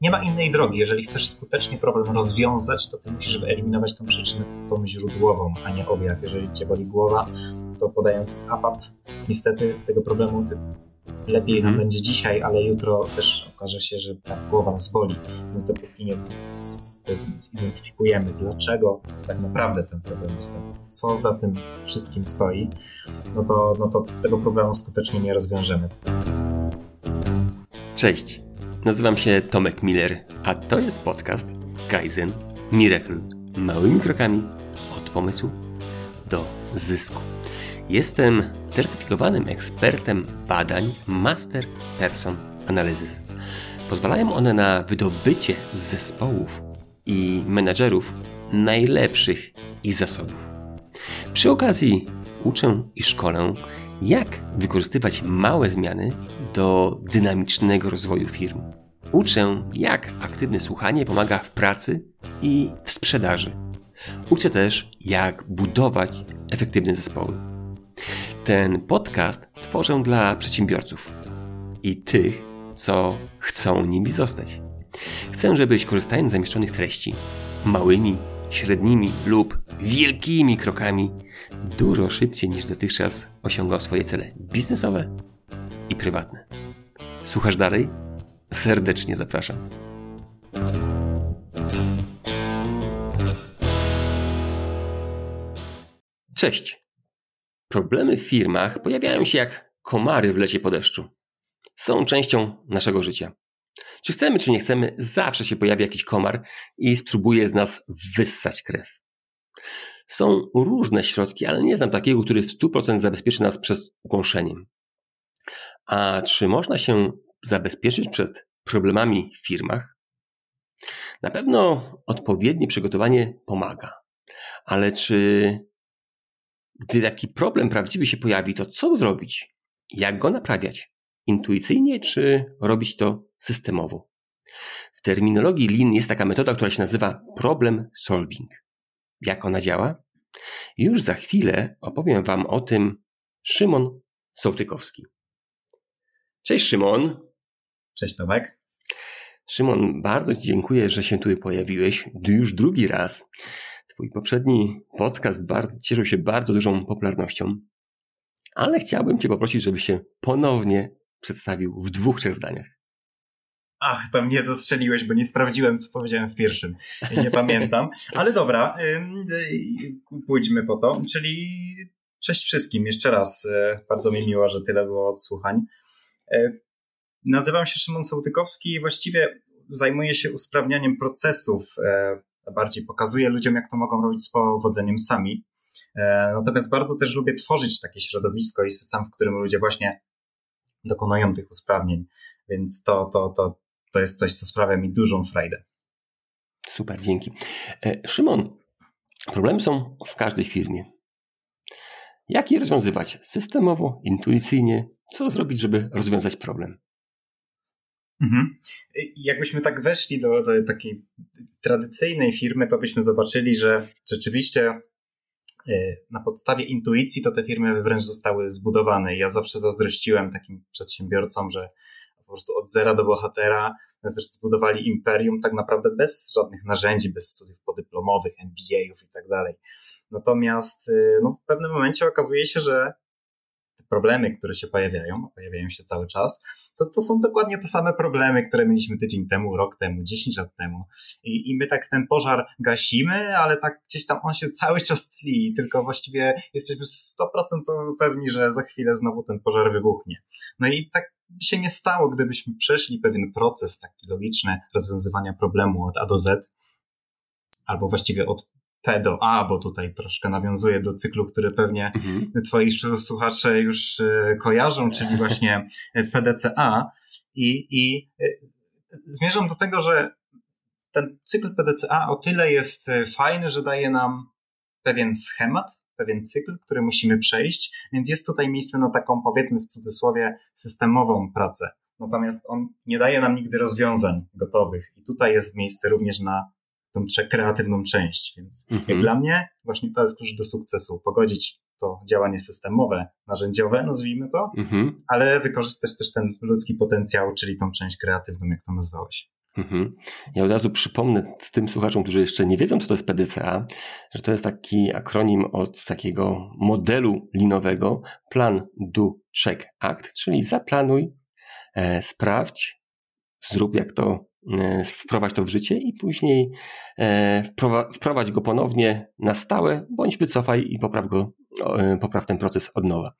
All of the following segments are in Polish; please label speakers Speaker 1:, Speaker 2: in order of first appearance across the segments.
Speaker 1: nie ma innej drogi. Jeżeli chcesz skutecznie problem rozwiązać, to ty musisz wyeliminować tą przyczynę, tą źródłową, a nie objaw. Jeżeli cię boli głowa, to podając APAP, niestety tego problemu ty lepiej mhm. będzie dzisiaj, ale jutro też okaże się, że ta głowa nas boli. Więc dopóki nie zidentyfikujemy, dlaczego tak naprawdę ten problem wystąpił, co za tym wszystkim stoi, no to, no to tego problemu skutecznie nie rozwiążemy.
Speaker 2: Cześć, nazywam się Tomek Miller, a to jest podcast Kaizen Miracle. Małymi krokami od pomysłu do zysku. Jestem certyfikowanym ekspertem badań Master Person Analysis. Pozwalają one na wydobycie z zespołów i menedżerów najlepszych ich zasobów. Przy okazji uczę i szkolę, jak wykorzystywać małe zmiany do dynamicznego rozwoju firm. Uczę, jak aktywne słuchanie pomaga w pracy i w sprzedaży. Uczę też, jak budować efektywne zespoły. Ten podcast tworzę dla przedsiębiorców i tych, co chcą nimi zostać. Chcę, żebyś korzystając z zamieszczonych treści, małymi, średnimi lub wielkimi krokami, dużo szybciej niż dotychczas osiągał swoje cele biznesowe i prywatne. Słuchasz dalej? Serdecznie zapraszam. Cześć. Problemy w firmach pojawiają się jak komary w lecie po deszczu. Są częścią naszego życia. Czy chcemy, czy nie chcemy, zawsze się pojawi jakiś komar i spróbuje z nas wyssać krew. Są różne środki, ale nie znam takiego, który w 100% zabezpieczy nas przed ukąszeniem. A czy można się zabezpieczyć przed problemami w firmach? Na pewno odpowiednie przygotowanie pomaga, ale czy gdy taki problem prawdziwy się pojawi, to co zrobić? Jak go naprawiać? Intuicyjnie czy robić to systemowo? W terminologii Lean jest taka metoda, która się nazywa problem solving. Jak ona działa? Już za chwilę opowiem Wam o tym Szymon Sołtykowski. Cześć Szymon.
Speaker 1: Cześć Tomek.
Speaker 2: Szymon, bardzo Ci dziękuję, że się tu pojawiłeś już drugi raz. Twój poprzedni podcast bardzo, cieszył się bardzo dużą popularnością, ale chciałbym Cię poprosić, żebyś się ponownie przedstawił w dwóch, trzech zdaniach.
Speaker 1: Ach, to mnie zastrzeliłeś, bo nie sprawdziłem, co powiedziałem w pierwszym. Nie pamiętam. Ale dobra, pójdźmy po to. Czyli cześć wszystkim. Jeszcze raz, e, bardzo mi miło, że tyle było odsłuchań. Nazywam się Szymon Sołtykowski i właściwie zajmuję się usprawnianiem procesów e, bardziej pokazuję ludziom, jak to mogą robić z powodzeniem sami. E, natomiast bardzo też lubię tworzyć takie środowisko i system, w którym ludzie właśnie dokonują tych usprawnień, więc to, to, to, to jest coś, co sprawia mi dużą frajdę.
Speaker 2: Super, dzięki. E, Szymon, problemy są w każdej firmie. Jak je rozwiązywać systemowo, intuicyjnie? Co zrobić, żeby rozwiązać problem?
Speaker 1: Mhm. Jakbyśmy tak weszli do, do takiej tradycyjnej firmy, to byśmy zobaczyli, że rzeczywiście e, na podstawie intuicji to te firmy wręcz zostały zbudowane. Ja zawsze zazdrościłem takim przedsiębiorcom, że po prostu od zera do bohatera zbudowali imperium tak naprawdę bez żadnych narzędzi, bez studiów podyplomowych, MBA-ów i tak dalej. Natomiast e, no, w pewnym momencie okazuje się, że problemy, które się pojawiają, pojawiają się cały czas, to, to są dokładnie te same problemy, które mieliśmy tydzień temu, rok temu, 10 lat temu. I, I my tak ten pożar gasimy, ale tak gdzieś tam on się cały czas tli, tylko właściwie jesteśmy 100% pewni, że za chwilę znowu ten pożar wybuchnie. No i tak się nie stało, gdybyśmy przeszli pewien proces taki logiczny rozwiązywania problemu od A do Z, albo właściwie od P do A, bo tutaj troszkę nawiązuje do cyklu, który pewnie mhm. twoi słuchacze już e, kojarzą, czyli właśnie e, PDCA i, i e, zmierzam do tego, że ten cykl PDCA o tyle jest fajny, że daje nam pewien schemat, pewien cykl, który musimy przejść, więc jest tutaj miejsce na taką, powiedzmy w cudzysłowie, systemową pracę. Natomiast on nie daje nam nigdy rozwiązań gotowych i tutaj jest miejsce również na tą kreatywną część. Więc mhm. jak dla mnie właśnie to jest klucz do sukcesu. Pogodzić to działanie systemowe, narzędziowe, nazwijmy to, mhm. ale wykorzystać też ten ludzki potencjał, czyli tą część kreatywną, jak to nazwałeś.
Speaker 2: Mhm. Ja od razu przypomnę tym słuchaczom, którzy jeszcze nie wiedzą, co to jest PDCA, że to jest taki akronim od takiego modelu linowego Plan, Do, Check, Act, czyli zaplanuj, e, sprawdź, zrób jak to, e, wprowadź to w życie i później e, wprowadź go ponownie na stałe, bądź wycofaj i popraw go, e, popraw ten proces od nowa.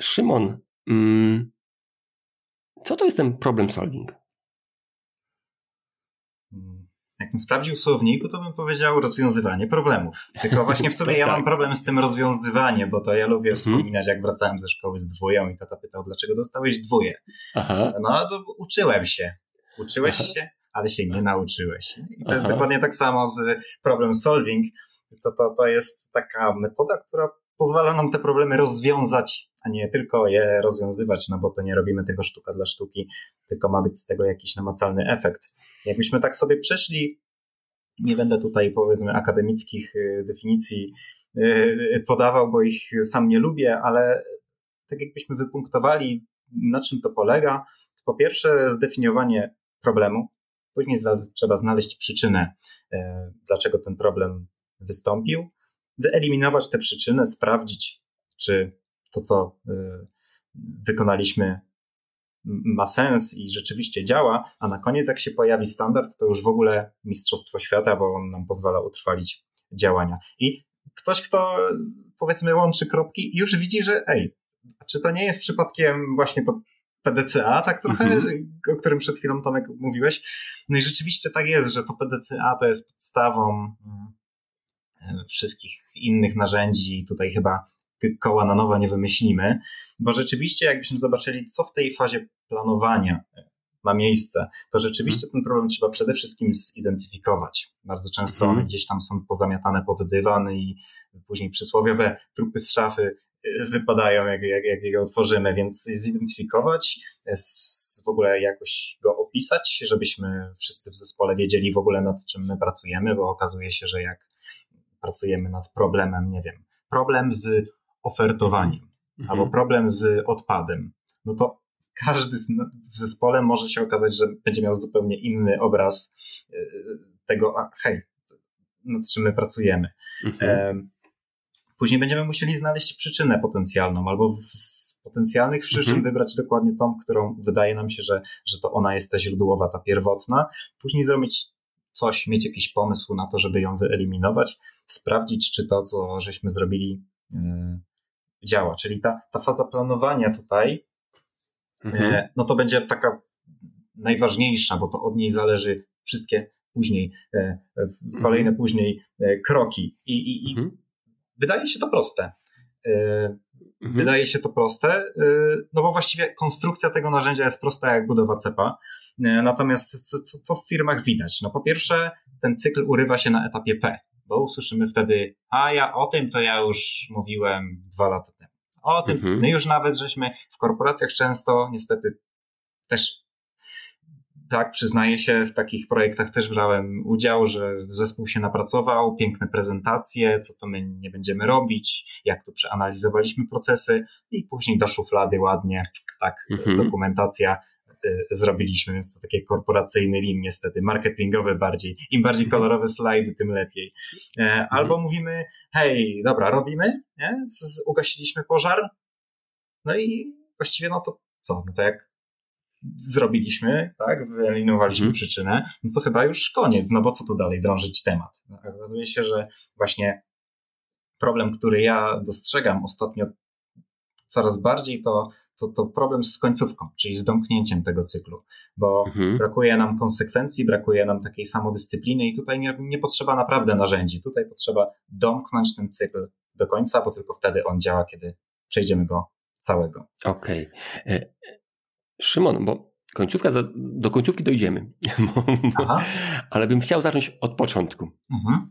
Speaker 2: Szymon, mm, co to jest ten problem solving?
Speaker 1: Jakbym sprawdził słowniku, to bym powiedział rozwiązywanie problemów. Tylko właśnie w sobie ja mam tak. problem z tym rozwiązywaniem, bo to ja lubię mhm. wspominać, jak wracałem ze szkoły z dwóją i tata pytał, dlaczego dostałeś dwóje? Aha. No to uczyłem się. Uczyłeś Aha. się, ale się nie nauczyłeś. I to Aha. jest dokładnie tak samo z problem solving. To, to, to jest taka metoda, która pozwala nam te problemy rozwiązać a nie tylko je rozwiązywać, no bo to nie robimy tego sztuka dla sztuki, tylko ma być z tego jakiś namacalny efekt. Jakbyśmy tak sobie przeszli, nie będę tutaj powiedzmy akademickich y, definicji y, podawał, bo ich sam nie lubię, ale tak jakbyśmy wypunktowali, na czym to polega, to po pierwsze zdefiniowanie problemu, później trzeba znaleźć przyczynę, y, dlaczego ten problem wystąpił, wyeliminować tę przyczynę, sprawdzić, czy to, co y, wykonaliśmy, ma sens i rzeczywiście działa, a na koniec, jak się pojawi standard, to już w ogóle mistrzostwo świata, bo on nam pozwala utrwalić działania. I ktoś, kto powiedzmy łączy kropki, już widzi, że ej, czy to nie jest przypadkiem właśnie to PDCA, tak trochę, mhm. o którym przed chwilą Tomek mówiłeś. No i rzeczywiście tak jest, że to PDCA to jest podstawą mm, wszystkich innych narzędzi. Tutaj chyba koła na nowo nie wymyślimy, bo rzeczywiście jakbyśmy zobaczyli, co w tej fazie planowania ma miejsce, to rzeczywiście ten problem trzeba przede wszystkim zidentyfikować. Bardzo często one mhm. gdzieś tam są pozamiatane pod dywan i później przysłowiowe trupy z szafy y, wypadają, jak, jak, jak je otworzymy, więc zidentyfikować, w ogóle jakoś go opisać, żebyśmy wszyscy w zespole wiedzieli w ogóle nad czym my pracujemy, bo okazuje się, że jak pracujemy nad problemem, nie wiem, problem z ofertowaniem mhm. albo problem z odpadem, no to każdy w zespole może się okazać, że będzie miał zupełnie inny obraz e, tego, a hej, nad czym my pracujemy. Mhm. Później będziemy musieli znaleźć przyczynę potencjalną, albo z potencjalnych przyczyn mhm. wybrać dokładnie tą, którą wydaje nam się, że, że to ona jest ta źródłowa, ta pierwotna. Później zrobić coś, mieć jakiś pomysł na to, żeby ją wyeliminować, sprawdzić, czy to, co żeśmy zrobili, e, działa. Czyli ta, ta faza planowania tutaj, mhm. E, no to będzie taka najważniejsza, bo to od niej zależy wszystkie później, e, kolejne mhm. później kroki. I, i, i mhm. wydaje się to proste. Mhm. Wydaje się to proste, no bo właściwie konstrukcja tego narzędzia jest prosta jak budowa cepa. Natomiast co, co w firmach widać? No po pierwsze, ten cykl urywa się na etapie P bo usłyszymy wtedy, a ja o tym to ja już mówiłem dwa lata temu. O tym, mhm. my już nawet żeśmy w korporacjach często niestety też tak, przyznaję się, w takich projektach też brałem udział, że zespół się napracował, piękne prezentacje, co to my nie będziemy robić, jak tu przeanalizowaliśmy procesy i później do szuflady ładnie, tak, mhm. dokumentacja zrobiliśmy, więc to takie korporacyjny lin niestety, marketingowy bardziej. Im bardziej kolorowe slajdy, tym lepiej. E, albo mhm. mówimy, hej, dobra, robimy, nie? Ugasiliśmy pożar, no i właściwie no to co? No to jak zrobiliśmy, tak, wyeliminowaliśmy mhm. przyczynę, no to chyba już koniec, no bo co tu dalej drążyć temat? No, okazuje się, że właśnie problem, który ja dostrzegam ostatnio coraz bardziej, to to, to problem z końcówką, czyli z domknięciem tego cyklu, bo mhm. brakuje nam konsekwencji, brakuje nam takiej samodyscypliny i tutaj nie, nie potrzeba naprawdę narzędzi. Tutaj potrzeba domknąć ten cykl do końca, bo tylko wtedy on działa, kiedy przejdziemy go całego.
Speaker 2: Okej. Okay. E, Szymon, bo końcówka, do końcówki dojdziemy, ale bym chciał zacząć od początku. Mhm.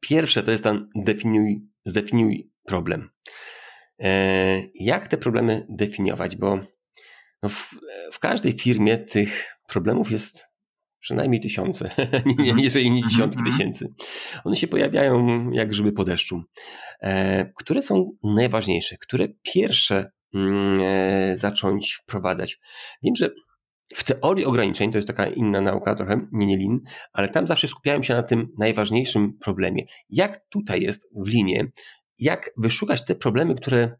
Speaker 2: Pierwsze to jest ten definiuj, zdefiniuj problem. E, jak te problemy definiować? Bo no w, w każdej firmie tych problemów jest przynajmniej tysiące, jeżeli nie dziesiątki mhm. tysięcy. One się pojawiają jak grzyby po deszczu. E, które są najważniejsze? Które pierwsze mm, e, zacząć wprowadzać? Wiem, że w teorii ograniczeń, to jest taka inna nauka trochę, nie, nie lin, ale tam zawsze skupiałem się na tym najważniejszym problemie. Jak tutaj jest w linie, jak wyszukać te problemy, które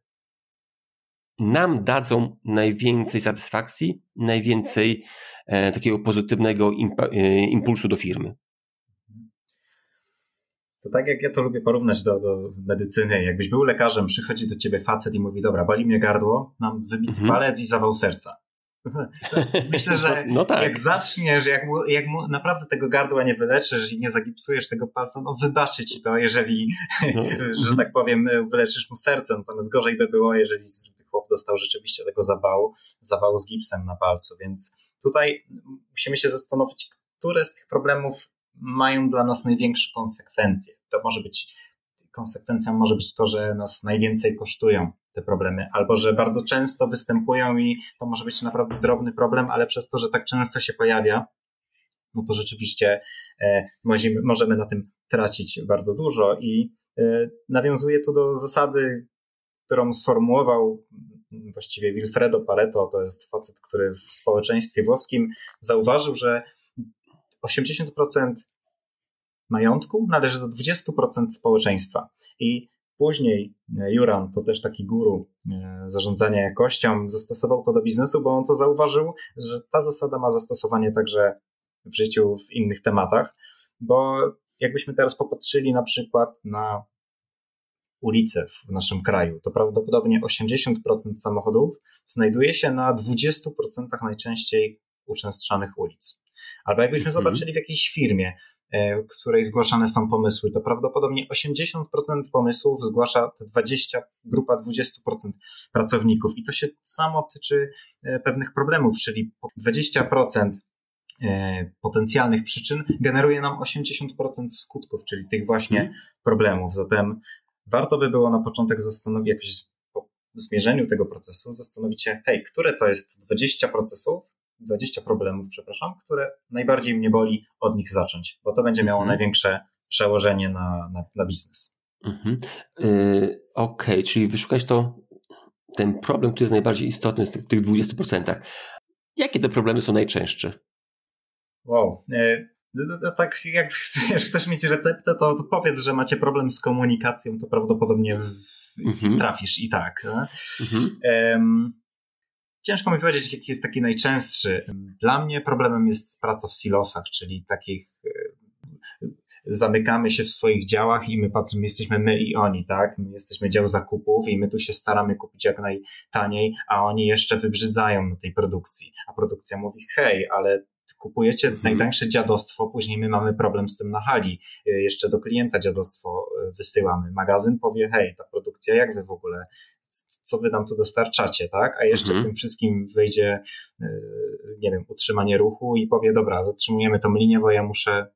Speaker 2: nam dadzą najwięcej satysfakcji, najwięcej e, takiego pozytywnego e, impulsu do firmy.
Speaker 1: To tak jak ja to lubię porównać do, do medycyny. Jakbyś był lekarzem, przychodzi do ciebie facet i mówi, dobra, boli mnie gardło, mam wybity mhm. palec i zawał serca. Myślę, że no, no tak. jak zaczniesz, jak, mu, jak mu naprawdę tego gardła nie wyleczysz i nie zagipsujesz tego palca, no wybaczy ci to, jeżeli, no. że tak powiem, wyleczysz mu serce. Natomiast gorzej by było, jeżeli chłop dostał rzeczywiście tego zawału, zawału z gipsem na palcu. Więc tutaj musimy się zastanowić, które z tych problemów mają dla nas największe konsekwencje. To może być konsekwencją może być to, że nas najwięcej kosztują te problemy, albo że bardzo często występują i to może być naprawdę drobny problem, ale przez to, że tak często się pojawia, no to rzeczywiście e, możemy, na tym tracić bardzo dużo i e, nawiązuje tu do zasady, którą sformułował właściwie Wilfredo Pareto, to jest facet, który w społeczeństwie włoskim zauważył, że 80% majątku należy do 20% społeczeństwa. I później e, Juran, to też taki guru e, zarządzania jakością, zastosował to do biznesu, bo on to zauważył, że ta zasada ma zastosowanie także w życiu w innych tematach, bo jakbyśmy teraz popatrzyli na przykład na ulice w naszym kraju, to prawdopodobnie 80% samochodów znajduje się na 20% najczęściej uczęszczanych ulic. Albo jakbyśmy mhm. zobaczyli w jakiejś firmie, której zgłaszane są pomysły, to prawdopodobnie 80% pomysłów zgłasza 20, grupa 20% pracowników i to się samo tyczy e, pewnych problemów, czyli 20% e, potencjalnych przyczyn generuje nam 80% skutków, czyli tych właśnie mhm. problemów. Zatem warto by było na początek zastanowić, jakoś po zmierzeniu tego procesu, zastanowić się, hej, które to jest 20 procesów, 20 problemów, przepraszam, które najbardziej mnie boli od nich zacząć, bo to będzie miało mhm. największe przełożenie na, na, na biznes. Mhm.
Speaker 2: Yy, Okej, okay, czyli wyszukać to, ten problem, który jest najbardziej istotny z tych, tych 20%. Jakie te problemy są najczęstsze?
Speaker 1: Wow. Yy, tak jak chcesz mieć receptę, to, to, powiedz, że macie problem z komunikacją, to prawdopodobnie w, mhm. trafisz i tak. Mhm. Ciężko mi powiedzieć, jaki jest taki najczęstszy. Dla mnie problemem jest praca w silosach, czyli takich e, zamykamy się w swoich działach i my patrzymy, jesteśmy my i oni, tak? My jesteśmy dział zakupów i my tu się staramy kupić jak najtaniej, a oni jeszcze wybrzydzają na tej produkcji. A produkcja mówi, hej, ale kupujecie mhm. najtańsze dziadostwo, później my mamy problem z tym na hali, e, jeszcze do klienta dziadostwo e, wysyłamy. Magazyn powie, hej, ta produkcja, jak wy w ogóle co wy nam tu dostarczacie, tak? A jeszcze mhm. w tym wszystkim wejdzie, y, nie wiem, utrzymanie ruchu i powie, dobra, zatrzymujemy tą linię, bo ja muszę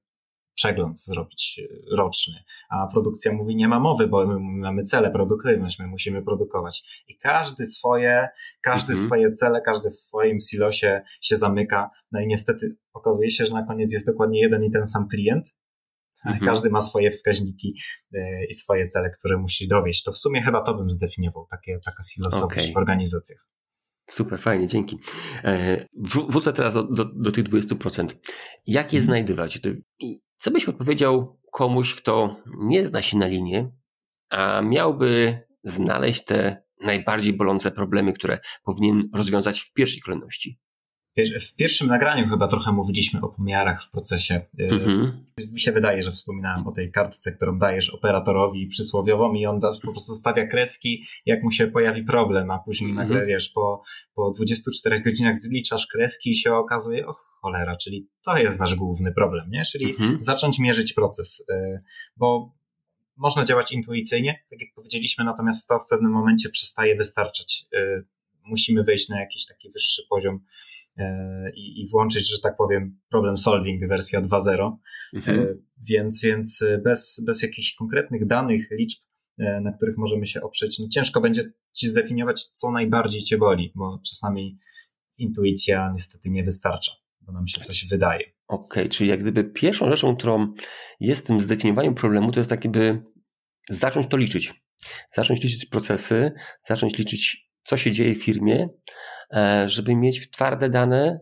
Speaker 1: przegląd zrobić y, roczny, a produkcja mówi, nie ma mowy, bo my mamy cele, produktywność, my musimy produkować. I każdy swoje, każdy mhm. swoje cele, każdy w swoim silosie się zamyka, no i niestety okazuje się, że na koniec jest dokładnie jeden i ten sam klient, Mhm. Każdy ma swoje wskaźniki e, i swoje cele, które musi dowieść. To w sumie chyba to bym zdefiniował, takie, taka silosowość okay. w organizacjach.
Speaker 2: Super, fajnie, dzięki. E, wrócę teraz do, do, do tych 20%. Jak je mhm. znajdywać? Co byś odpowiedział komuś, kto nie zna się na linie, a miałby znaleźć te najbardziej bolące problemy, które powinien rozwiązać w pierwszej kolejności?
Speaker 1: W pierwszym nagraniu chyba trochę mówiliśmy o pomiarach w procesie. Y, mhm. Mi się wydaje, że wspominałem o tej kartce, którą dajesz operatorowi przysłowiową i on po prostu stawia kreski, jak mu się pojawi problem, a później mhm. nagle, wiesz, po, po 24 godzinach zliczasz kreski i się okazuje, och, cholera, czyli to jest nasz główny problem, nie? Czyli mhm. zacząć mierzyć proces, y, bo można działać intuicyjnie, tak jak powiedzieliśmy, natomiast to w pewnym momencie przestaje wystarczać. Y, musimy wejść na jakiś taki wyższy poziom i, i włączyć, że tak powiem, problem solving wersja 2.0. Mhm. E, więc, więc bez, bez jakichś konkretnych danych, liczb, e, na których możemy się oprzeć, no ciężko będzie ci zdefiniować, co najbardziej cię boli, bo czasami intuicja niestety nie wystarcza, bo nam się coś wydaje.
Speaker 2: Okej, okay, czyli jak gdyby pierwszą rzeczą, którą jest w tym zdefiniowaniu problemu, to jest tak, by zacząć to liczyć. Zacząć liczyć procesy, zacząć liczyć, co się dzieje w firmie, E, żeby mieć twarde dane,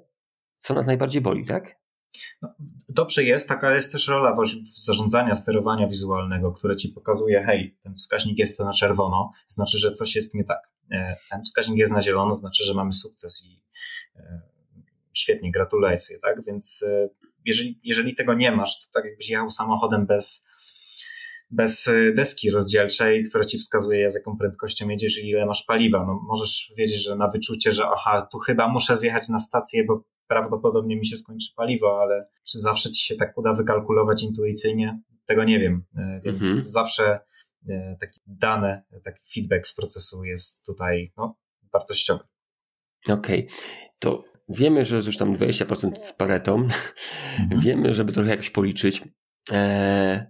Speaker 2: co nas najbardziej boli, tak?
Speaker 1: No, dobrze jest, taka jest też rola zarządzania, sterowania wizualnego, które ci pokazuje, hej, ten wskaźnik jest na czerwono, znaczy, że coś jest nie tak. E, ten wskaźnik jest na zielono, znaczy, że mamy sukces i e, świetnie, gratulacje, tak? Więc e, jeżeli, jeżeli tego nie masz, to tak jakbyś jechał samochodem bez, bez deski rozdzielczej, która ci wskazuje, z jaką prędkością jedziesz i ile masz paliwa. No, możesz wiedzieć, że na wyczucie, że aha, tu chyba muszę zjechać na stację, bo prawdopodobnie mi się skończy paliwo, ale czy zawsze ci się tak uda wykalkulować intuicyjnie? Tego nie wiem, e, więc mhm. zawsze e, takie dane, taki feedback z procesu jest tutaj no, wartościowy.
Speaker 2: Okej, okay. to wiemy, że już tam 20% z Pareto, mhm. wiemy, żeby trochę jakoś policzyć. Eee,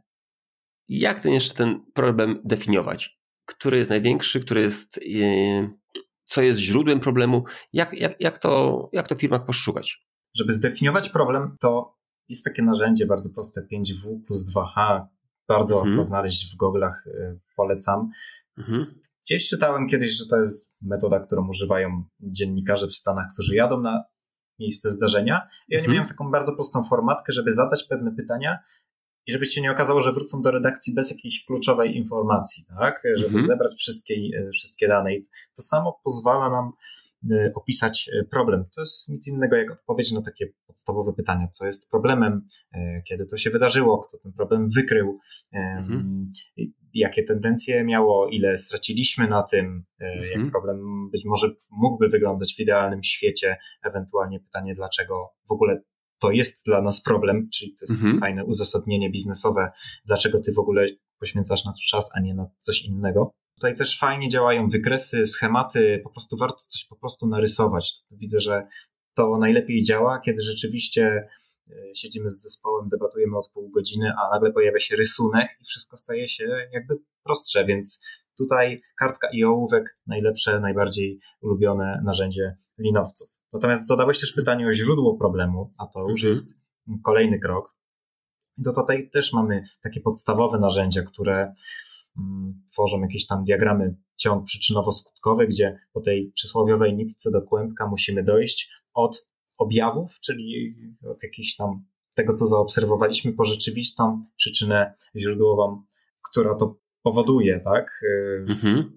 Speaker 2: jak ten jeszcze ten problem definiować? Który jest największy, który jest e, co jest źródłem problemu, jak, jak, jak, to, jak to w firmach poszukać?
Speaker 1: Żeby zdefiniować problem, to jest takie narzędzie bardzo proste 5W plus 2H. Bardzo mhm. łatwo znaleźć w goglach, y, polecam. Mhm. Gdzieś czytałem kiedyś, że to jest metoda, którą używają dziennikarze w Stanach, którzy jadą na miejsce zdarzenia i oni mhm. mają taką bardzo prostą formatkę, żeby zadać pewne pytania i żeby się nie okazało, że wrócą do redakcji bez jakiejś kluczowej informacji, tak? Żeby mhm. zebrać wszystkie, e, wszystkie dane. I to samo pozwala nam e, opisać e, problem. To jest nic innego jak odpowiedź na takie podstawowe pytania, co jest problemem, kiedy to się wydarzyło, kto ten problem wykrył, mhm. jakie tendencje miało, ile straciliśmy na tym, mhm. jak problem być może mógłby wyglądać w idealnym świecie, ewentualnie pytanie, dlaczego w ogóle to jest dla nas problem, czyli to jest mhm. fajne uzasadnienie biznesowe, dlaczego ty w ogóle poświęcasz na to czas, a nie na coś innego. Tutaj też fajnie działają wykresy, schematy, po prostu warto coś po prostu narysować. Widzę, że to najlepiej działa, kiedy rzeczywiście e, siedzimy z zespołem, debatujemy od pół godziny, a nagle pojawia się rysunek i wszystko staje się jakby prostsze, więc tutaj kartka i ołówek najlepsze, najbardziej ulubione narzędzie linowców. Natomiast zadałeś też pytanie o źródło problemu, a to już mhm. jest kolejny krok. I to tutaj też mamy takie podstawowe narzędzia, które mm, tworzą jakieś tam diagramy ciąg przyczynowo-skutkowy, gdzie po tej przysłowiowej nitce do kłębka musimy dojść od objawów, czyli od jakichś tam tego, co zaobserwowaliśmy, po rzeczywistą przyczynę źródłową, która to powoduje, tak? Mhm.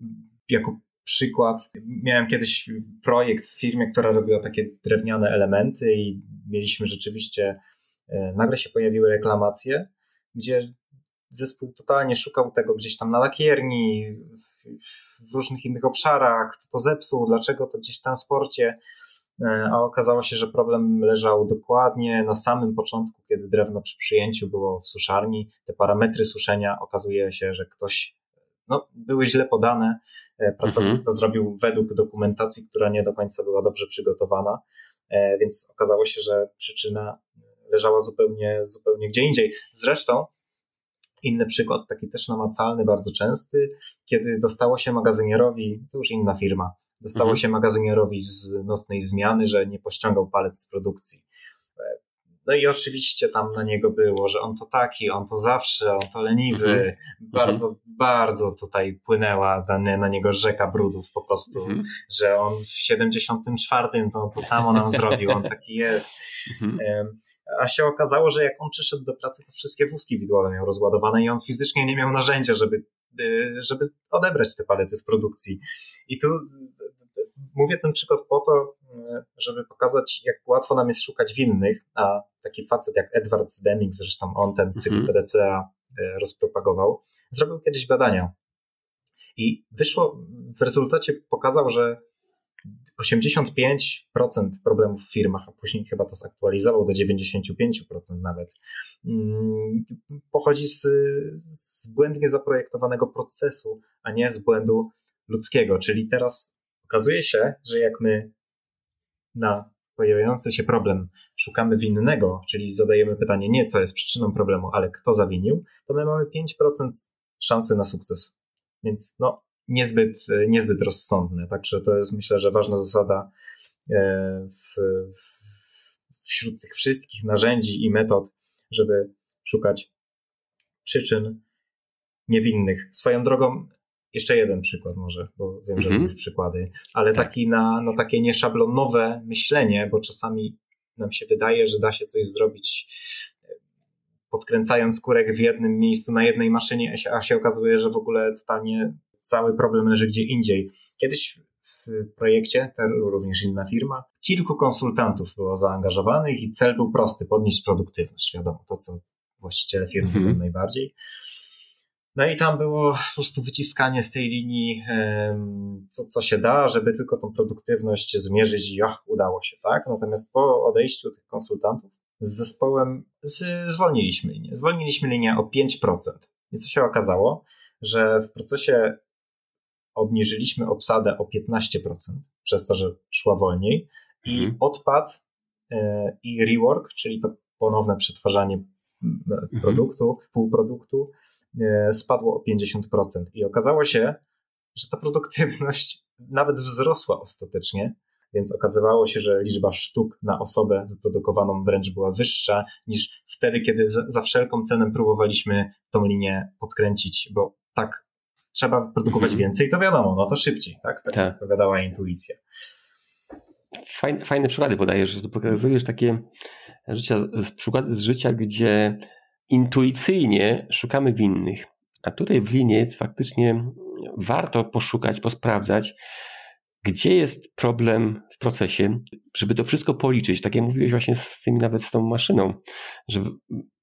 Speaker 1: Jako przykład. Miałem kiedyś projekt w firmie, która robiła takie drewniane elementy i mieliśmy rzeczywiście, e, nagle się pojawiły reklamacje, gdzie zespół totalnie szukał tego gdzieś tam na lakierni, w, różnych innych obszarach, kto to zepsuł, dlaczego to gdzieś w transporcie, e, a okazało się, że problem leżał dokładnie na samym początku, kiedy drewno przy przyjęciu było w suszarni. Te parametry suszenia okazuje się, że ktoś no, były źle podane. E, pracownik mhm. to zrobił według dokumentacji, która nie do końca była dobrze przygotowana, e, więc okazało się, że przyczyna leżała zupełnie, zupełnie gdzie indziej. Zresztą Inny przykład, taki też namacalny, bardzo częsty, kiedy dostało się magazynierowi, to już inna firma, dostało mhm. się magazynierowi z nocnej zmiany, że nie pościągał palec z produkcji. No i oczywiście tam na niego było, że on to taki, on to zawsze, on to leniwy. Mhm. Bardzo, mhm. bardzo tutaj płynęła na, na niego rzeka brudów po prostu, mhm. że on w 74 to, to samo nam zrobił, on taki jest. Mhm. A się okazało, że jak on przyszedł do pracy, to wszystkie wózki widłowe miał rozładowane i on fizycznie nie miał narzędzia, żeby y, żeby odebrać te palety z produkcji. I tu mówię ten przykład po to, e, żeby pokazać, jak łatwo nam jest szukać winnych, a taki facet jak Edward Deming, zresztą on ten cykl mhm. PDCA e, rozpropagował, zrobił kiedyś badania. I wyszło, w rezultacie pokazał, że 85% problemów w firmach, a później chyba to zaktualizował do 95% nawet, mm, pochodzi z, z błędnie zaprojektowanego procesu, a nie z błędu ludzkiego. Czyli teraz okazuje się, że jak my na pojawiający się problem szukamy winnego, czyli zadajemy pytanie nie co jest przyczyną problemu, ale kto zawinił, to my mamy 5% szansy na sukces. Więc no, niezbyt, niezbyt rozsądne. Także to jest myślę, że ważna zasada e, w, w, wśród tych wszystkich narzędzi i metod, żeby szukać przyczyn niewinnych. Swoją drogą jeszcze jeden przykład może, bo wiem, że mm -hmm. przykłady, ale tak. taki na, na takie nieszablonowe myślenie, bo czasami nam się wydaje, że da się coś zrobić podkręcając kurek w jednym miejscu na jednej maszynie, a się okazuje, że w ogóle totalnie cały problem leży gdzie indziej. Kiedyś w projekcie, również inna firma, kilku konsultantów było zaangażowanych i cel był prosty, podnieść produktywność, wiadomo, to co właściciele firmy -hmm. najbardziej. No i tam było po prostu wyciskanie z tej linii, co, co się da, żeby tylko tą produktywność zmierzyć i ach, udało się, tak? Natomiast po odejściu tych konsultantów z zespołem zwolniliśmy linię. Zwolniliśmy linię o 5%. I co się okazało, że w procesie obniżyliśmy obsadę o 15% przez to, że szła wolniej i mhm. odpad e, i rework, czyli to ponowne przetwarzanie mhm. produktu, półproduktu spadło o 50%. I okazało się, że ta produktywność nawet wzrosła ostatecznie, więc okazywało się, że liczba sztuk na osobę wyprodukowaną wręcz była wyższa niż wtedy, kiedy za wszelką cenę próbowaliśmy tą linię podkręcić, bo tak trzeba wyprodukować mhm. więcej, to wiadomo, no to szybciej, tak? Tak, tak. powiadała intuicja.
Speaker 2: Fajne, fajne przykłady podajesz, że pokazujesz takie życia, przykłady z życia, gdzie intuicyjnie szukamy winnych. A tutaj w linii faktycznie warto poszukać, posprawdzać, gdzie jest problem w procesie, żeby to wszystko policzyć. Tak jak mówiłeś właśnie z tymi nawet z tą maszyną, że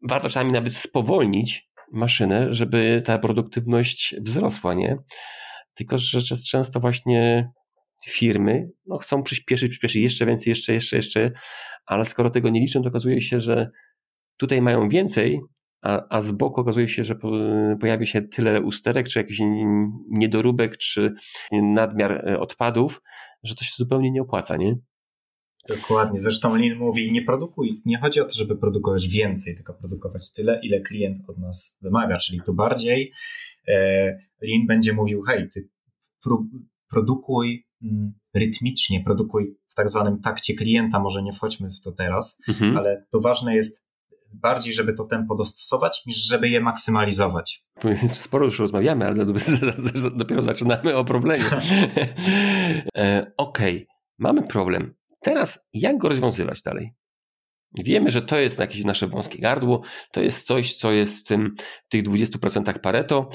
Speaker 2: warto czasami nawet spowolnić maszynę, żeby ta produktywność wzrosła, nie? Tylko, że często właśnie firmy no, chcą przyspieszyć, przyspieszyć jeszcze więcej, jeszcze, jeszcze, jeszcze, ale skoro tego nie liczą, to okazuje się, że tutaj mają więcej, a, a z boku okazuje się, że po, pojawi się tyle usterek, czy jakiś niedoróbek, czy nadmiar e, odpadów, że to się zupełnie nie opłaca, nie?
Speaker 1: Dokładnie. Zresztą Lin mówi, nie produkuj, nie chodzi o to, żeby produkować więcej, tylko produkować tyle, ile klient od nas wymaga, czyli tu bardziej e, Lin będzie mówił, hej, ty produkuj mm, rytmicznie, produkuj w tak zwanym takcie klienta, może nie wchodźmy w to teraz, mhm. ale to ważne jest bardziej, żeby to tempo dostosować, niż żeby je maksymalizować.
Speaker 2: Sporo już rozmawiamy, ale dopiero zaczynamy o problemie. e, Okej, okay. mamy problem. Teraz jak go rozwiązywać dalej? Wiemy, że to jest jakieś nasze wąskie gardło, to jest coś, co jest w, tym, w tych 20% Pareto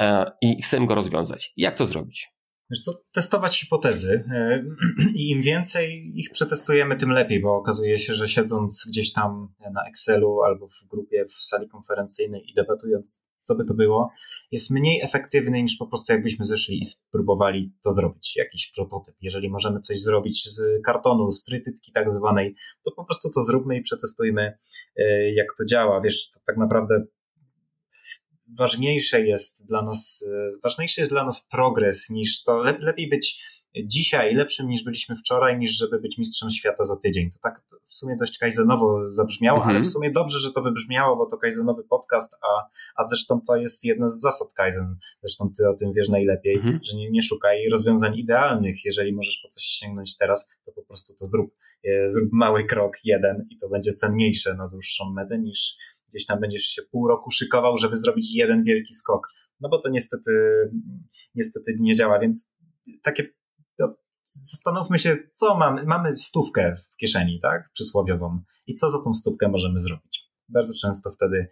Speaker 2: e, i chcemy go rozwiązać. Jak to zrobić?
Speaker 1: Wiesz co, testować hipotezy e, i im więcej ich przetestujemy, tym lepiej, bo okazuje się, że siedząc gdzieś tam na Excelu albo w grupie w sali konferencyjnej i debatując, co by to było, jest mniej efektywny niż po prostu jakbyśmy zeszli i spróbowali to zrobić, jakiś prototyp. Jeżeli możemy coś zrobić z kartonu, z trytytki tak zwanej, to po prostu to zróbmy i przetestujmy, e, jak to działa. Wiesz, to tak naprawdę ważniejsze jest dla nas, e, ważniejszy jest dla nas progres niż to, lepiej być dzisiaj lepszym niż byliśmy wczoraj, niż żeby być mistrzem świata za tydzień. To tak w sumie dość kajzenowo zabrzmiało, mhm. ale w sumie dobrze, że to wybrzmiało, bo to kajzenowy podcast, a, a zresztą to jest jedna z zasad kajzen. Zresztą ty o tym wiesz najlepiej, mhm. że nie, nie szukaj rozwiązań idealnych. Jeżeli możesz po coś sięgnąć teraz, to po prostu to zrób. E, zrób mały krok, jeden i to będzie cenniejsze na dłuższą metę niż gdzieś tam będziesz się pół roku szykował, żeby zrobić jeden wielki skok. No bo to niestety, niestety nie działa, więc takie no, zastanówmy się, co mamy. Mamy stówkę w kieszeni, tak? Przysłowiową. I co za tą stówkę możemy zrobić? Bardzo często wtedy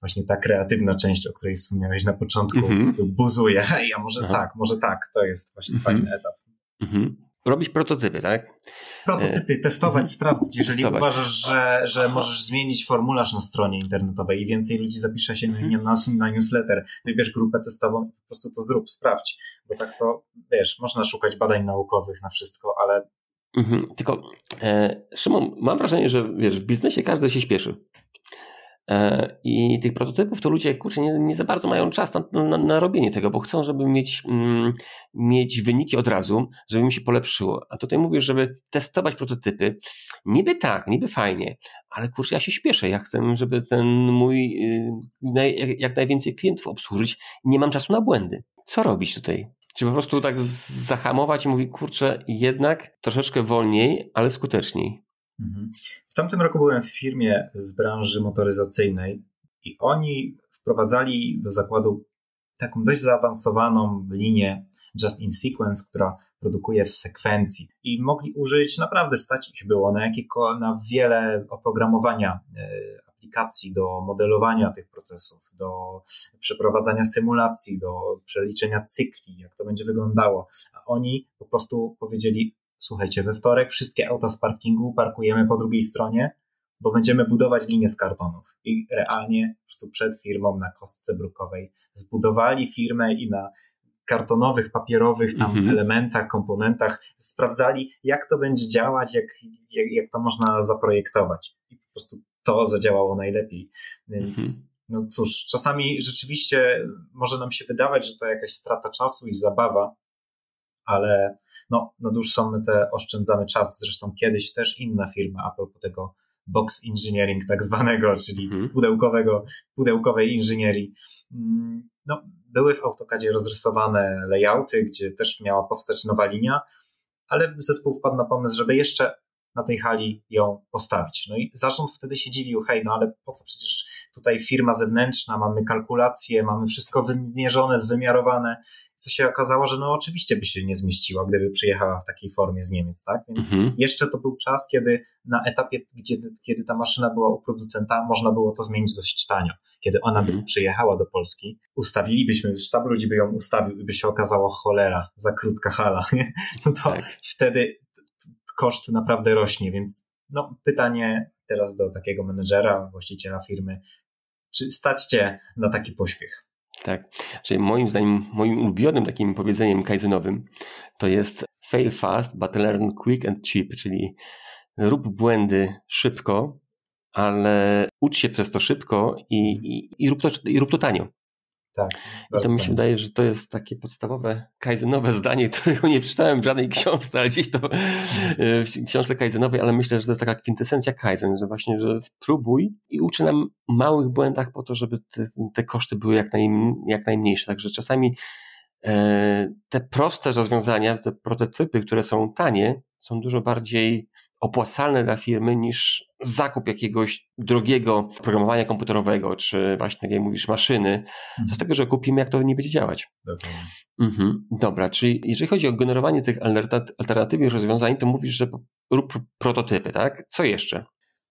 Speaker 1: właśnie ta kreatywna część, o której wspomniałeś na początku, mm -hmm. buzuje. Hej, a może Aha. tak, może tak. To jest właśnie mm -hmm. fajny etap. Mm -hmm
Speaker 2: robić prototypy, tak?
Speaker 1: Prototypy, e, testować, mhm. sprawdzić. Jeżeli testować. uważasz, że, że możesz zmienić formularz na stronie internetowej i więcej ludzi zapisze się na, mhm. na, na newsletter, wybierz grupę testową i po prostu to zrób, sprawdź. Bo tak to, wiesz, można szukać badań naukowych na wszystko, ale
Speaker 2: Mhm. Tylko, e, Szymon, mam wrażenie, że wiesz, w biznesie każdy się śpieszy. E, I tych prototypów to ludzie kurczę, nie, nie za bardzo mają czas na, na, na, robienie tego, bo chcą, żeby mieć, mm, mieć wyniki od razu, żeby mi się polepszyło. A tutaj mówisz, żeby testować prototypy. Niby tak, niby fajnie, ale kurczę, ja się śpieszę. Ja chcę, żeby ten mój y, jak najwięcej klientów obsłużyć. Nie mam czasu na błędy. Co robić tutaj? Czy po prostu tak zahamować i mówić, kurczę, jednak troszeczkę wolniej, ale skuteczniej?
Speaker 1: Mhm. W tamtym roku byłem w firmie z branży motoryzacyjnej i oni wprowadzali do zakładu taką dość zaawansowaną linię Just in Sequence, która produkuje w sekwencji. I mogli użyć, naprawdę stać ich było na, jakiego, na wiele oprogramowania e, aplikacji do modelowania tych procesów, do przeprowadzania symulacji, do przeliczenia cykli, jak to będzie wyglądało. A oni po prostu powiedzieli, słuchajcie, we wtorek wszystkie auta z parkingu parkujemy po drugiej stronie, bo będziemy budować linię z kartonów. I realnie po prostu przed firmą na kostce brukowej zbudowali firmę i na kartonowych, papierowych tam mhm. elementach, komponentach sprawdzali, jak to będzie działać, jak, jak, jak to można zaprojektować. I po prostu to zadziałało najlepiej. Więc mhm. no cóż, czasami rzeczywiście może nam się wydawać, że to jakaś strata czasu i zabawa, ale no, na dłuższą metę oszczędzamy czas. Zresztą kiedyś też inna firma a propos tego box engineering tak zwanego, czyli mhm. pudełkowego, pudełkowej inżynierii. Mm, no, były w AutoCADzie rozrysowane layouty, gdzie też miała powstać nowa linia, ale zespół wpadł na pomysł, żeby jeszcze na tej hali ją postawić. No i zarząd wtedy się dziwił, hej, no ale po co przecież tutaj firma zewnętrzna, mamy kalkulacje, mamy wszystko wymierzone, zwymiarowane. Co się okazało, że no oczywiście by się nie zmieściła, gdyby przyjechała w takiej formie z Niemiec, tak? Więc mhm. jeszcze to był czas, kiedy na etapie, gdzie, kiedy ta maszyna była u producenta, można było to zmienić dość tanio. Kiedy ona by mhm. przyjechała do Polski, ustawilibyśmy, sztab ludzi by ją ustawił i by się okazało cholera, za krótka hala, nie? no to tak. wtedy koszt naprawdę rośnie, więc no, pytanie teraz do takiego menedżera, właściciela firmy, czy stać cię na taki pośpiech?
Speaker 2: Tak, czyli moim zdaniem, moim ulubionym takim powiedzeniem kaizenowym to jest fail fast, but learn quick and cheap, czyli rób błędy szybko, ale ucz się przez to szybko i, i, i, rób, to, i rób to tanio.
Speaker 1: Tak.
Speaker 2: I to mi się wydaje, że to jest takie podstawowe kaizenowe zdanie, którego nie przeczytałem w żadnej książce, ale gdzieś to e, w książce kaizenowej, ale myślę, że to jest taka kwintesencja kaizen, że właśnie, że spróbuj i uczy nam małych błędach po to, żeby te, te koszty były jak, naj, jak najmniejsze. Także czasami e, te proste rozwiązania, te prototypy, które są tanie, są dużo bardziej opłacalne dla firmy niż zakup jakiegoś drogiego programowania komputerowego, czy właśnie, tak jak mówisz, maszyny, mhm. co z tego, że kupimy, jak to nie będzie działać. Mhm. Dobra, czyli jeżeli chodzi o generowanie tych alternatywnych rozwiązań, to mówisz, że rób prototypy, tak? Co jeszcze?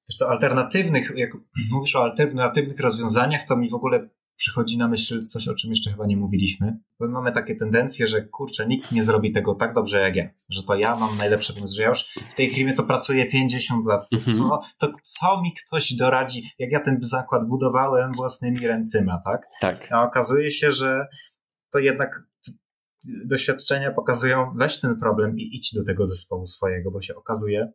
Speaker 1: Wiesz co, alternatywnych, jak mówisz o alternatywnych rozwiązaniach, to mi w ogóle przychodzi na myśl coś, o czym jeszcze chyba nie mówiliśmy. Bo mamy takie tendencje, że kurczę, nikt nie zrobi tego tak dobrze jak ja. Że to ja mam najlepszy pomysł, że ja już w tej firmie to pracuję 50 lat. Mhm. Co, to co mi ktoś doradzi, jak ja ten zakład budowałem własnymi ręcyma, tak?
Speaker 2: Tak.
Speaker 1: A okazuje się, że to jednak doświadczenia pokazują, weź ten problem i idź do tego zespołu swojego, bo się okazuje,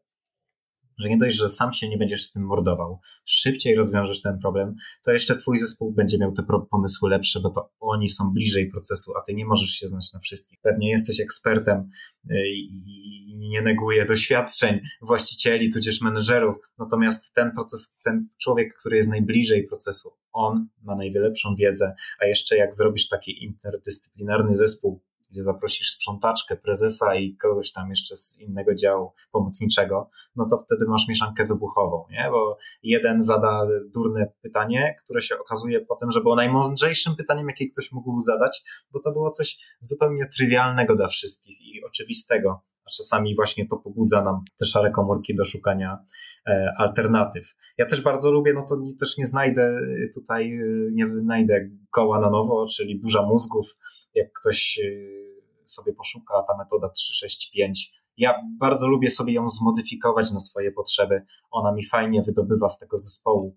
Speaker 1: że nie dość, że sam się nie będziesz z tym mordował, szybciej rozwiążesz ten problem, to jeszcze twój zespół będzie miał te pomysły lepsze, bo to oni są bliżej procesu, a ty nie możesz się znać na wszystkich. Pewnie jesteś ekspertem y, i nie neguję doświadczeń właścicieli, tudzież menedżerów, natomiast ten proces, ten człowiek, który jest najbliżej procesu, on ma najlepszą wiedzę, a jeszcze jak zrobisz taki interdyscyplinarny zespół, gdzie zaprosisz sprzątaczkę, prezesa i kogoś tam jeszcze z innego działu pomocniczego, no to wtedy masz mieszankę wybuchową, nie? Bo jeden zada durne pytanie, które się okazuje potem, że było najmądrzejszym pytaniem, jakie ktoś mógł zadać, bo to było coś zupełnie trywialnego dla wszystkich i oczywistego a czasami właśnie to pobudza nam te szare komórki do szukania e, alternatyw. Ja też bardzo lubię, no to nie, też nie znajdę tutaj, e, nie wynajdę koła na nowo, czyli burza mózgów, jak ktoś e, sobie poszuka, ta metoda 365 ja bardzo lubię sobie ją zmodyfikować na swoje potrzeby. Ona mi fajnie wydobywa z tego zespołu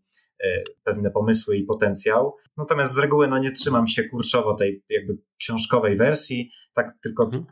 Speaker 1: pewne pomysły i potencjał. Natomiast z reguły no, nie trzymam się kurczowo tej jakby książkowej wersji, tak tylko mhm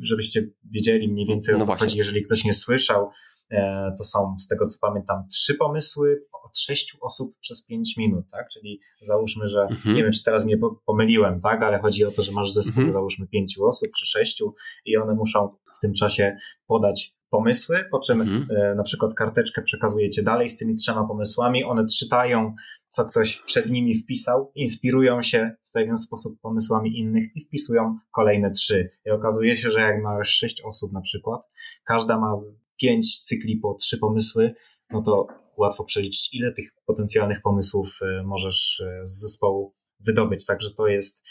Speaker 1: żebyście wiedzieli mniej więcej o no co właśnie. chodzi, jeżeli ktoś nie słyszał, e, to są z tego co pamiętam trzy pomysły od sześciu osób przez pięć minut, tak? Czyli załóżmy, że mhm. nie wiem, czy teraz nie pomyliłem, tak? Ale chodzi o to, że masz zespół, mhm. załóżmy pięciu osób czy sześciu i one muszą w tym czasie podać pomysły, po czym mhm. e, na przykład karteczkę przekazujecie dalej z tymi trzema pomysłami, one czytają, co ktoś przed nimi wpisał, inspirują się w pewien sposób pomysłami innych i wpisują kolejne trzy. I okazuje się, że jak ma już sześć osób na przykład, każda ma pięć cykli po trzy pomysły, no to łatwo przeliczyć, ile tych potencjalnych pomysłów e, możesz e, z zespołu wydobyć. Także to jest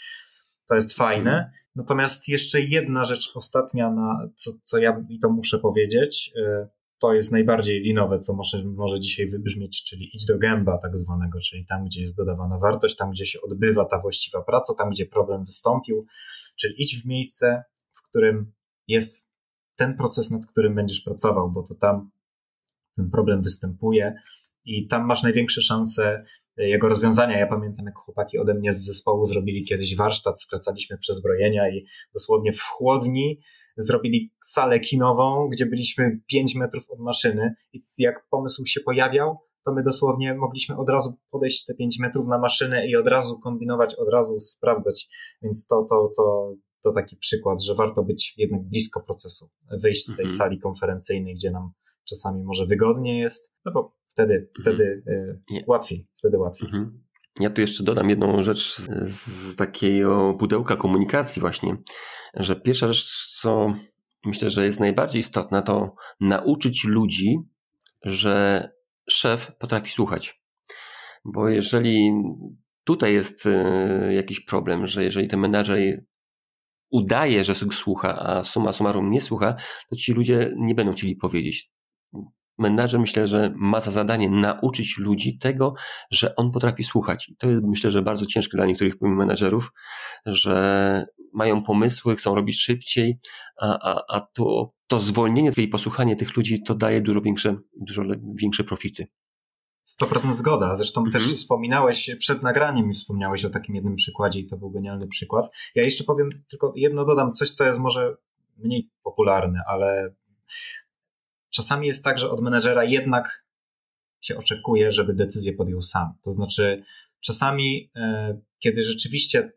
Speaker 1: to jest fajne. Natomiast jeszcze jedna rzecz ostatnia, na co, co ja i to muszę powiedzieć, y, to jest najbardziej linowe, co może, może dzisiaj wybrzmieć, czyli idź do gęba tak zwanego, czyli tam, gdzie jest dodawana wartość, tam, gdzie się odbywa ta właściwa praca, tam, gdzie problem wystąpił, czyli idź w miejsce, w którym jest ten proces, nad którym będziesz pracował, bo to tam ten problem występuje i tam masz największe szanse jego rozwiązania. Ja pamiętam, jak chłopaki ode mnie z zespołu zrobili kiedyś warsztat, skracaliśmy przezbrojenia i dosłownie w chłodni zrobili salę kinową, gdzie byliśmy 5 metrów od maszyny i jak pomysł się pojawiał, to my dosłownie mogliśmy od razu podejść te 5 metrów na maszynę i od razu kombinować, od razu sprawdzać. Więc to, to, to, to taki przykład, że warto być jednak blisko procesu, wyjść z tej mhm. sali konferencyjnej, gdzie nam czasami może wygodnie jest, no bo wtedy, mhm. wtedy y, łatwiej, wtedy łatwiej. Mhm.
Speaker 2: Ja tu jeszcze dodam jedną rzecz z takiego pudełka komunikacji właśnie, że pierwsza rzecz, co myślę, że jest najbardziej istotna, to nauczyć ludzi, że szef potrafi słuchać. Bo jeżeli tutaj jest y, jakiś problem, że jeżeli ten menadżer udaje, że słucha, a suma summarum nie słucha, to ci ludzie nie będą chcieli powiedzieć menadżer myślę, że ma za zadanie nauczyć ludzi tego, że on potrafi słuchać. I to jest myślę, że bardzo ciężkie dla niektórych menadżerów, że mają pomysły, chcą robić szybciej, a, a, a to, to zwolnienie i posłuchanie tych ludzi to daje dużo większe, dużo większe profity.
Speaker 1: 100% zgoda. Zresztą mm -hmm. też wspominałeś przed nagraniem wspomniałeś o takim jednym przykładzie i to był genialny przykład. Ja jeszcze powiem, tylko jedno dodam, coś, co jest może mniej popularne, ale czasami jest tak, że od menedżera jednak się oczekuje, żeby decyzję podjął sam. To znaczy, czasami, e, kiedy rzeczywiście,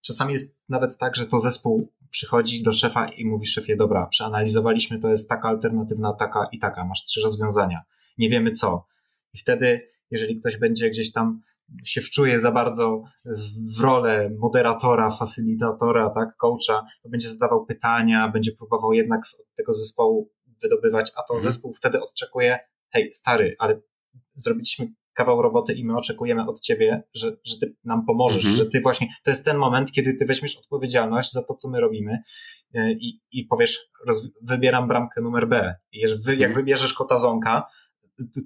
Speaker 1: czasami jest nawet tak, że to zespół przychodzi do szefa i mówi szefie, dobra, przeanalizowaliśmy, to jest taka alternatywna, taka i taka, masz trzy rozwiązania, nie wiemy co. I wtedy, jeżeli ktoś będzie gdzieś tam się wczuje za bardzo w rolę moderatora, facylitatora, tak, coacha, to będzie zadawał pytania, będzie próbował jednak z tego zespołu wydobywać, a to mhm. zespół wtedy odczekuje, hej, stary, ale zrobiliśmy kawał roboty i my oczekujemy od ciebie, że, że ty nam pomożesz, mhm. że ty właśnie, to jest ten moment, kiedy ty weźmiesz odpowiedzialność za to, co my robimy e, i, i powiesz, roz, wybieram bramkę numer B. I jak mhm. wybierzesz kota zonka,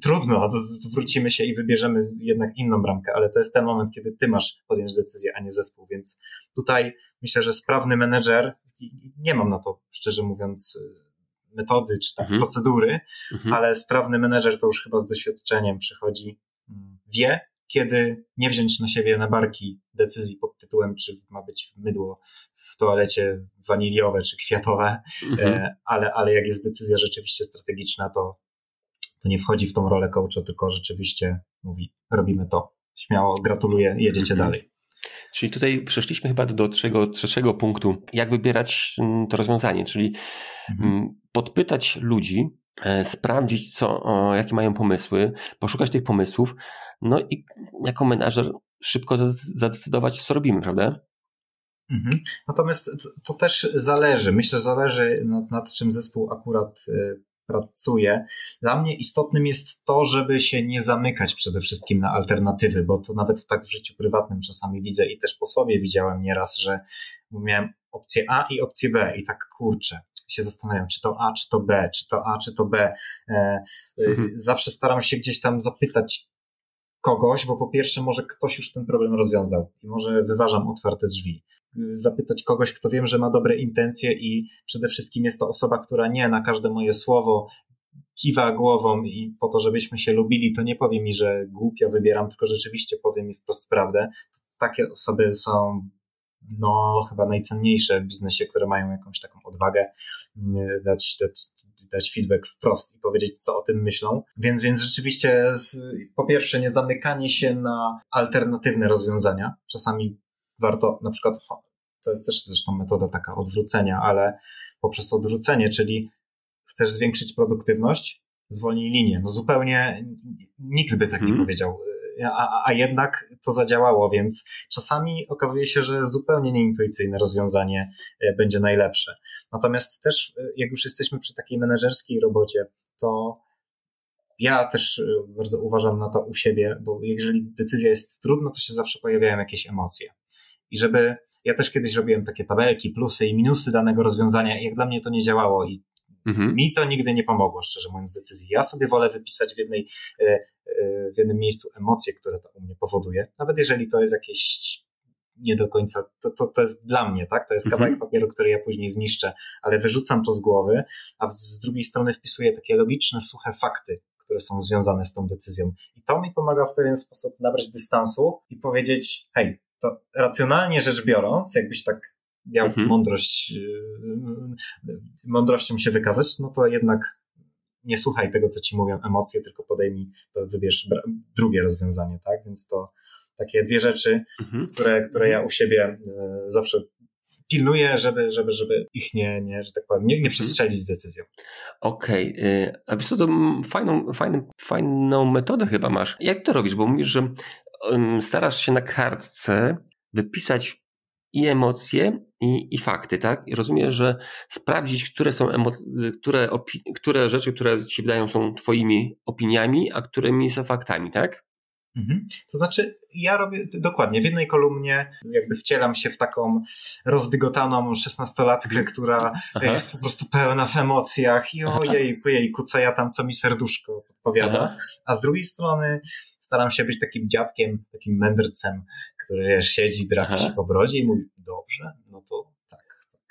Speaker 1: trudno, wrócimy się i wybierzemy jednak inną bramkę, ale to jest ten moment, kiedy ty masz podjąć decyzję, a nie zespół, więc tutaj myślę, że sprawny menedżer, nie mam na to, szczerze mówiąc, metody czy tam mhm. procedury, mhm. ale sprawny menedżer to już chyba z doświadczeniem przychodzi, mm, wie, kiedy nie wziąć na siebie na barki decyzji pod tytułem, czy ma być mydło w toalecie waniliowe czy kwiatowe, mhm. E, ale, ale jak jest decyzja rzeczywiście strategiczna, to, to nie wchodzi w tą rolę coacha, tylko rzeczywiście mówi, robimy to. Śmiało, gratuluję, jedziecie mhm. dalej.
Speaker 2: Czyli tutaj przeszliśmy chyba do trzeciego, trzeciego punktu, jak wybierać mm, to rozwiązanie, czyli mhm. Mm, podpytać ludzi, e, sprawdzić, co, jakie mają pomysły, poszukać tych pomysłów, no i jako menadżer szybko zadecydować, co robimy, prawda?
Speaker 1: Mhm. Natomiast to też zależy. Myślę, że zależy nad, nad czym zespół akurat e, pracuje. Dla mnie istotnym jest to, żeby się nie zamykać przede wszystkim na alternatywy, bo to nawet tak w życiu prywatnym czasami widzę i też po sobie widziałem nieraz, że miałem opcję A i opcję B i tak kurczę, się zastanawiam, czy to A, czy to B, czy to A, czy to B. E, e, mhm. Zawsze staram się gdzieś tam zapytać kogoś, bo po pierwsze może ktoś już ten problem rozwiązał i może wyważam otwarte drzwi zapytać kogoś, kto wiem, że ma dobre intencje i przede wszystkim jest to osoba, która nie na każde moje słowo kiwa głową i po to, żebyśmy się lubili, to nie powie mi, że głupio wybieram, tylko rzeczywiście powie mi wprost prawdę. Takie osoby są no chyba najcenniejsze w biznesie, które mają jakąś taką odwagę mm, dać, dać, dać feedback wprost i powiedzieć, co o tym myślą. Więc, więc rzeczywiście z, po pierwsze nie zamykanie się na alternatywne rozwiązania. Czasami warto na przykład, to jest też zresztą metoda taka odwrócenia, ale poprzez odwrócenie, czyli chcesz zwiększyć produktywność, zwolnij linię. No zupełnie nikt by tak hmm. nie mhm. powiedział. A, a, jednak to zadziałało, więc czasami okazuje się, że zupełnie nieintuicyjne rozwiązanie e, będzie najlepsze. Natomiast też, e, jak już jesteśmy przy takiej menedżerskiej robocie, to ja też e, bardzo uważam na to u siebie, bo jeżeli decyzja jest trudna, to się zawsze pojawiają jakieś emocje. I żeby, ja też kiedyś robiłem takie tabelki, plusy i minusy danego rozwiązania i jak dla mnie to nie działało i mhm. mi to nigdy nie pomogło, szczerze mówiąc, decyzji. Ja sobie wolę wypisać w jednej, e, e, w jednym miejscu emocje, które to u mnie powoduje, nawet jeżeli to jest jakieś nie do końca, to, to, to jest dla mnie, tak? To jest kawałek mhm. papieru, który ja później zniszczę, ale wyrzucam to z głowy, a z drugiej strony wpisuję takie logiczne, suche fakty, które są związane z tą decyzją. I to mi pomaga w pewien sposób nabrać dystansu i powiedzieć, hej, to racjonalnie rzecz biorąc, jakbyś tak miał mhm. mądrość, yy, mądrością się wykazać, no to jednak nie słuchaj tego, co ci mówią emocje, tylko podejmij, to wybierz drugie rozwiązanie, tak? Więc to takie dwie rzeczy, mhm. które, które ja u siebie yy, zawsze pilnuję, żeby, żeby, żeby ich nie, nie, że tak powiem, nie, nie mhm. przestrzelić z decyzją.
Speaker 2: Okej, okay. a wiesz co, to fajną, fajną, fajną metodę chyba masz. Jak to robisz? Bo mówisz, że starasz się na kartce wypisać i emocje, i, i fakty, tak? I rozumiem, że sprawdzić, które są emocje, które, które rzeczy, które ci wydają są twoimi opiniami, a którymi są faktami, tak?
Speaker 1: Mhm. To znaczy, ja robię dokładnie w jednej kolumnie, jakby wcielam się w taką rozdygotaną szesnastolatkę, która Aha. jest po prostu pełna w emocjach i ojejku, jejku, co ja tam, co mi serduszko podpowiada. A z drugiej strony staram się być takim dziadkiem, takim mędrcem, który wiesz, siedzi, drapie się po brodzie i mówi, dobrze, no to tak,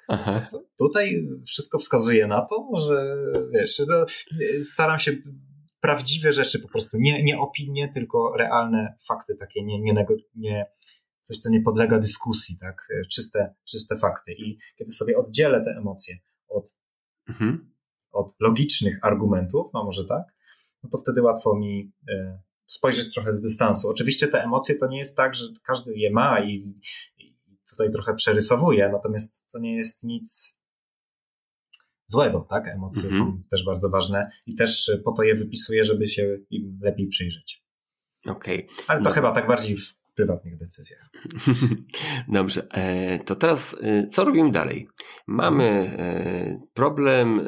Speaker 1: tak. To, tutaj wszystko wskazuje na to, że wiesz, staram się prawdziwe rzeczy po prostu, nie, nie opinie, tylko realne fakty, takie nie, nie, nie, coś, co nie podlega dyskusji, tak, czyste, czyste fakty. I kiedy sobie oddzielę te emocje od, mhm. od logicznych argumentów, no może tak, no to wtedy łatwo mi y, spojrzeć trochę z dystansu. Oczywiście te emocje to nie jest tak, że każdy je ma i, i tutaj trochę przerysowuje, natomiast to nie jest nic złego, tak? Emocje mhm. są też bardzo ważne i też po to je wypisuję, żeby się im lepiej przyjrzeć.
Speaker 2: Okej. Okay.
Speaker 1: Ale to no. chyba tak bardziej w prywatnych decyzjach.
Speaker 2: Dobrze, e, to teraz e, co robimy dalej? Mamy e, problem,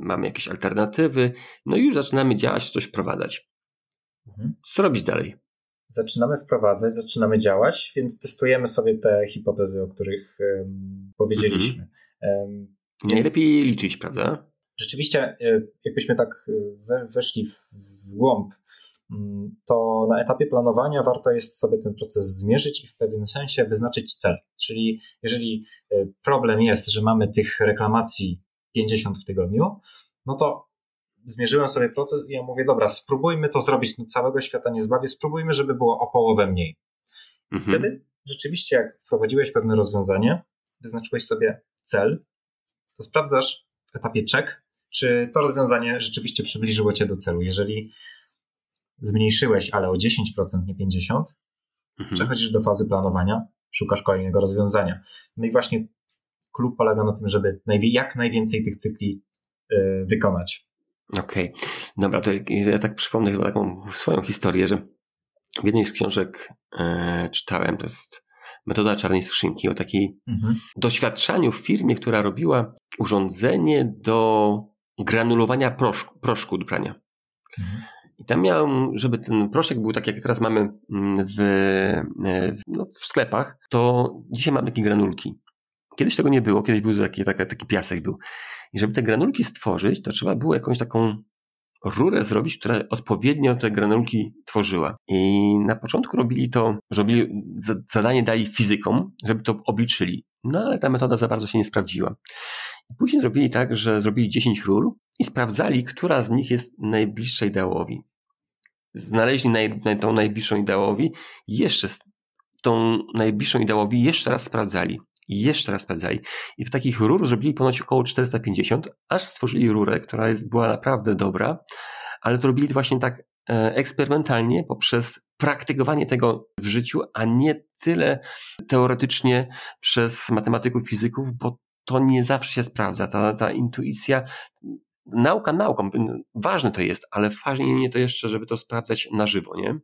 Speaker 2: mamy jakieś alternatywy, no i już zaczynamy działać, coś wprowadzać. Mhm. Co robić dalej?
Speaker 1: Zaczynamy wprowadzać, zaczynamy działać, więc testujemy sobie te hipotezy, o których powiedzieliśmy.
Speaker 2: Um, Najlepiej liczyć, prawda?
Speaker 1: Rzeczywiście, e, jakbyśmy tak e, weszli w, w głąb, mm, to na etapie planowania warto jest sobie ten proces zmierzyć i w pewnym sensie wyznaczyć cel. Czyli jeżeli e, problem jest, że mamy tych reklamacji 50 w tygodniu, no to zmierzyłem sobie proces i ja mówię, dobra, spróbujmy to zrobić, całego świata nie zbawię, spróbujmy, żeby było o połowę mniej. Mhm. Wtedy rzeczywiście, jak wprowadziłeś pewne rozwiązanie, wyznaczyłeś sobie cel, to sprawdzasz w etapie check, czy to rozwiązanie rzeczywiście przybliżyło cię do celu. Jeżeli zmniejszyłeś, ale o 10%, nie 50%, mhm. przechodzisz do fazy planowania, szukasz kolejnego rozwiązania. No i właśnie klub polega na tym, żeby jak najwięcej tych cykli yy, wykonać.
Speaker 2: Okej, okay. dobra, to ja tak przypomnę chyba taką swoją historię, że w jednej z książek e, czytałem, to jest metoda czarnej skrzynki, o takiej mhm. doświadczaniu w firmie, która robiła urządzenie do granulowania proszku, proszku do prania. Mhm. I tam miałem, żeby ten proszek był tak, jak teraz mamy mm, w, w, no, w sklepach, to dzisiaj mamy takie granulki. Kiedyś tego nie było, kiedyś był taki, taki, taki piasek był. I żeby te granulki stworzyć, to trzeba było jakąś taką rurę zrobić, która odpowiednio te granulki tworzyła. I na początku robili to, robili, zadanie dali fizykom, żeby to obliczyli. No ale ta metoda za bardzo się nie sprawdziła. Później zrobili tak, że zrobili 10 rur i sprawdzali, która z nich jest najbliższa ideałowi. Znaleźli naj, tą najbliższą ideałowi, jeszcze tą najbliższą ideałowi jeszcze raz sprawdzali. I jeszcze raz sprawdzali. I w takich rur zrobili ponoć około 450, aż stworzyli rurę, która jest, była naprawdę dobra, ale to robili właśnie tak e, eksperymentalnie poprzez praktykowanie tego w życiu, a nie tyle teoretycznie przez matematyków, fizyków, bo to nie zawsze się sprawdza. Ta, ta intuicja, nauka nauką, ważne to jest, ale ważniej to jeszcze, żeby to sprawdzać na żywo, nie?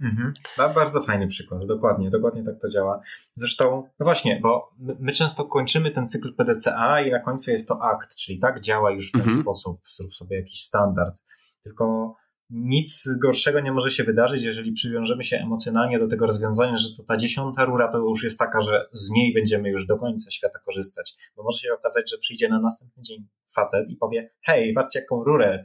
Speaker 1: Mhm. Bardzo fajny przykład, dokładnie, dokładnie tak to działa. Zresztą, no właśnie, bo my, często kończymy ten cykl PDCA i na końcu jest to akt, czyli tak działa już w ten mhm. sposób, zrób sobie jakiś standard. Tylko nic gorszego nie może się wydarzyć, jeżeli przywiążemy się emocjonalnie do tego rozwiązania, że to ta dziesiąta rura to już jest taka, że z niej będziemy już do końca świata korzystać. Bo może się okazać, że przyjdzie na następny dzień facet i powie, hej, patrzcie jaką rurę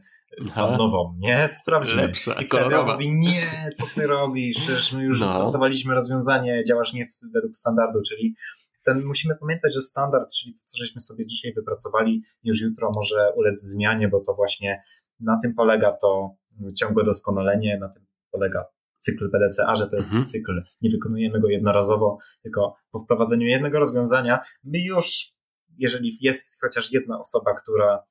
Speaker 1: mam nową, nie? Sprawdźmy.
Speaker 2: Lepsza,
Speaker 1: I wtedy on mówi, nie, co ty robisz? Przecież my już no. pracowaliśmy rozwiązanie, działasz nie według standardu, czyli ten, musimy pamiętać, że standard, czyli to, co żeśmy sobie dzisiaj wypracowali, już jutro może ulec zmianie, bo to właśnie na tym polega to ciągłe doskonalenie, na tym polega cykl PDCA, że to jest mhm. cykl. Nie wykonujemy go jednorazowo, tylko po wprowadzeniu jednego rozwiązania my już jeżeli jest chociaż jedna osoba, która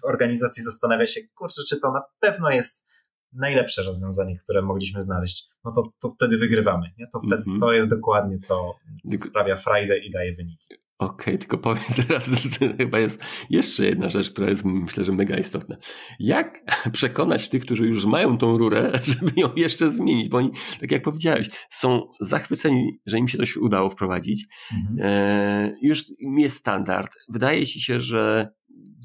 Speaker 1: w organizacji zastanawia się, kurczę, czy to na pewno jest najlepsze rozwiązanie, które mogliśmy znaleźć, no to, to wtedy wygrywamy. Nie? To wtedy mm -hmm. to jest dokładnie to, co sprawia frajdę i daje wyniki.
Speaker 2: Okej, okay, tylko powiem teraz, że chyba jest jeszcze jedna rzecz, która jest myślę, że mega istotna. Jak przekonać tych, którzy już mają tą rurę, żeby ją jeszcze zmienić? Bo oni, tak jak powiedziałeś, są zachwyceni, że im się się udało wprowadzić. Mhm. E, już jest standard. Wydaje ci się, że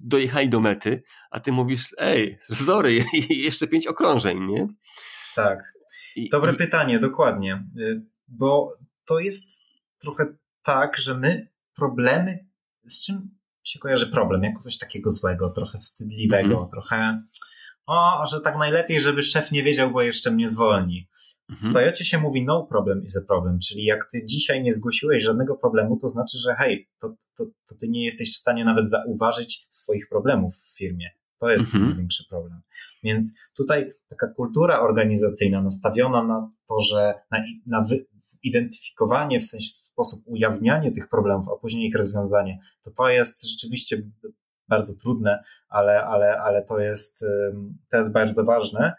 Speaker 2: dojechali do mety, a ty mówisz, ej, sorry, jeszcze pięć okrążeń, nie?
Speaker 1: Tak. Dobre I... pytanie, dokładnie. Y, bo to jest trochę tak, że my problemy, z czym się kojarzy problem? Jako coś takiego złego, trochę wstydliwego, mm -hmm. trochę o, że tak najlepiej, żeby szef nie wiedział, bo jeszcze mnie zwolni. W mhm. Toyocie się mówi no problem is a problem, czyli jak ty dzisiaj nie zgłosiłeś żadnego problemu, to znaczy, że hej, to, to, to ty nie jesteś w stanie nawet zauważyć swoich problemów w firmie. To jest mhm. największy problem. Więc tutaj taka kultura organizacyjna nastawiona na to, że na, na wy, identyfikowanie, w sensie sposób ujawnianie tych problemów, a później ich rozwiązanie, to to jest rzeczywiście bardzo trudne, ale, ale, ale to, jest, to jest bardzo ważne.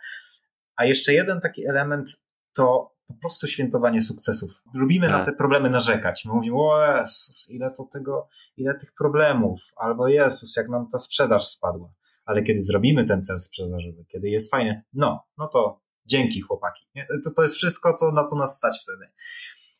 Speaker 1: A jeszcze jeden taki element to po prostu świętowanie sukcesów. Lubimy tak. na te problemy narzekać. My mówimy, o Jezus, ile to tego, ile tych problemów, albo Jezus, jak nam ta sprzedaż spadła. Ale kiedy zrobimy ten cel sprzedażowy, kiedy jest fajnie, no, no to dzięki chłopaki. To, to jest wszystko, co, na co nas stać wtedy.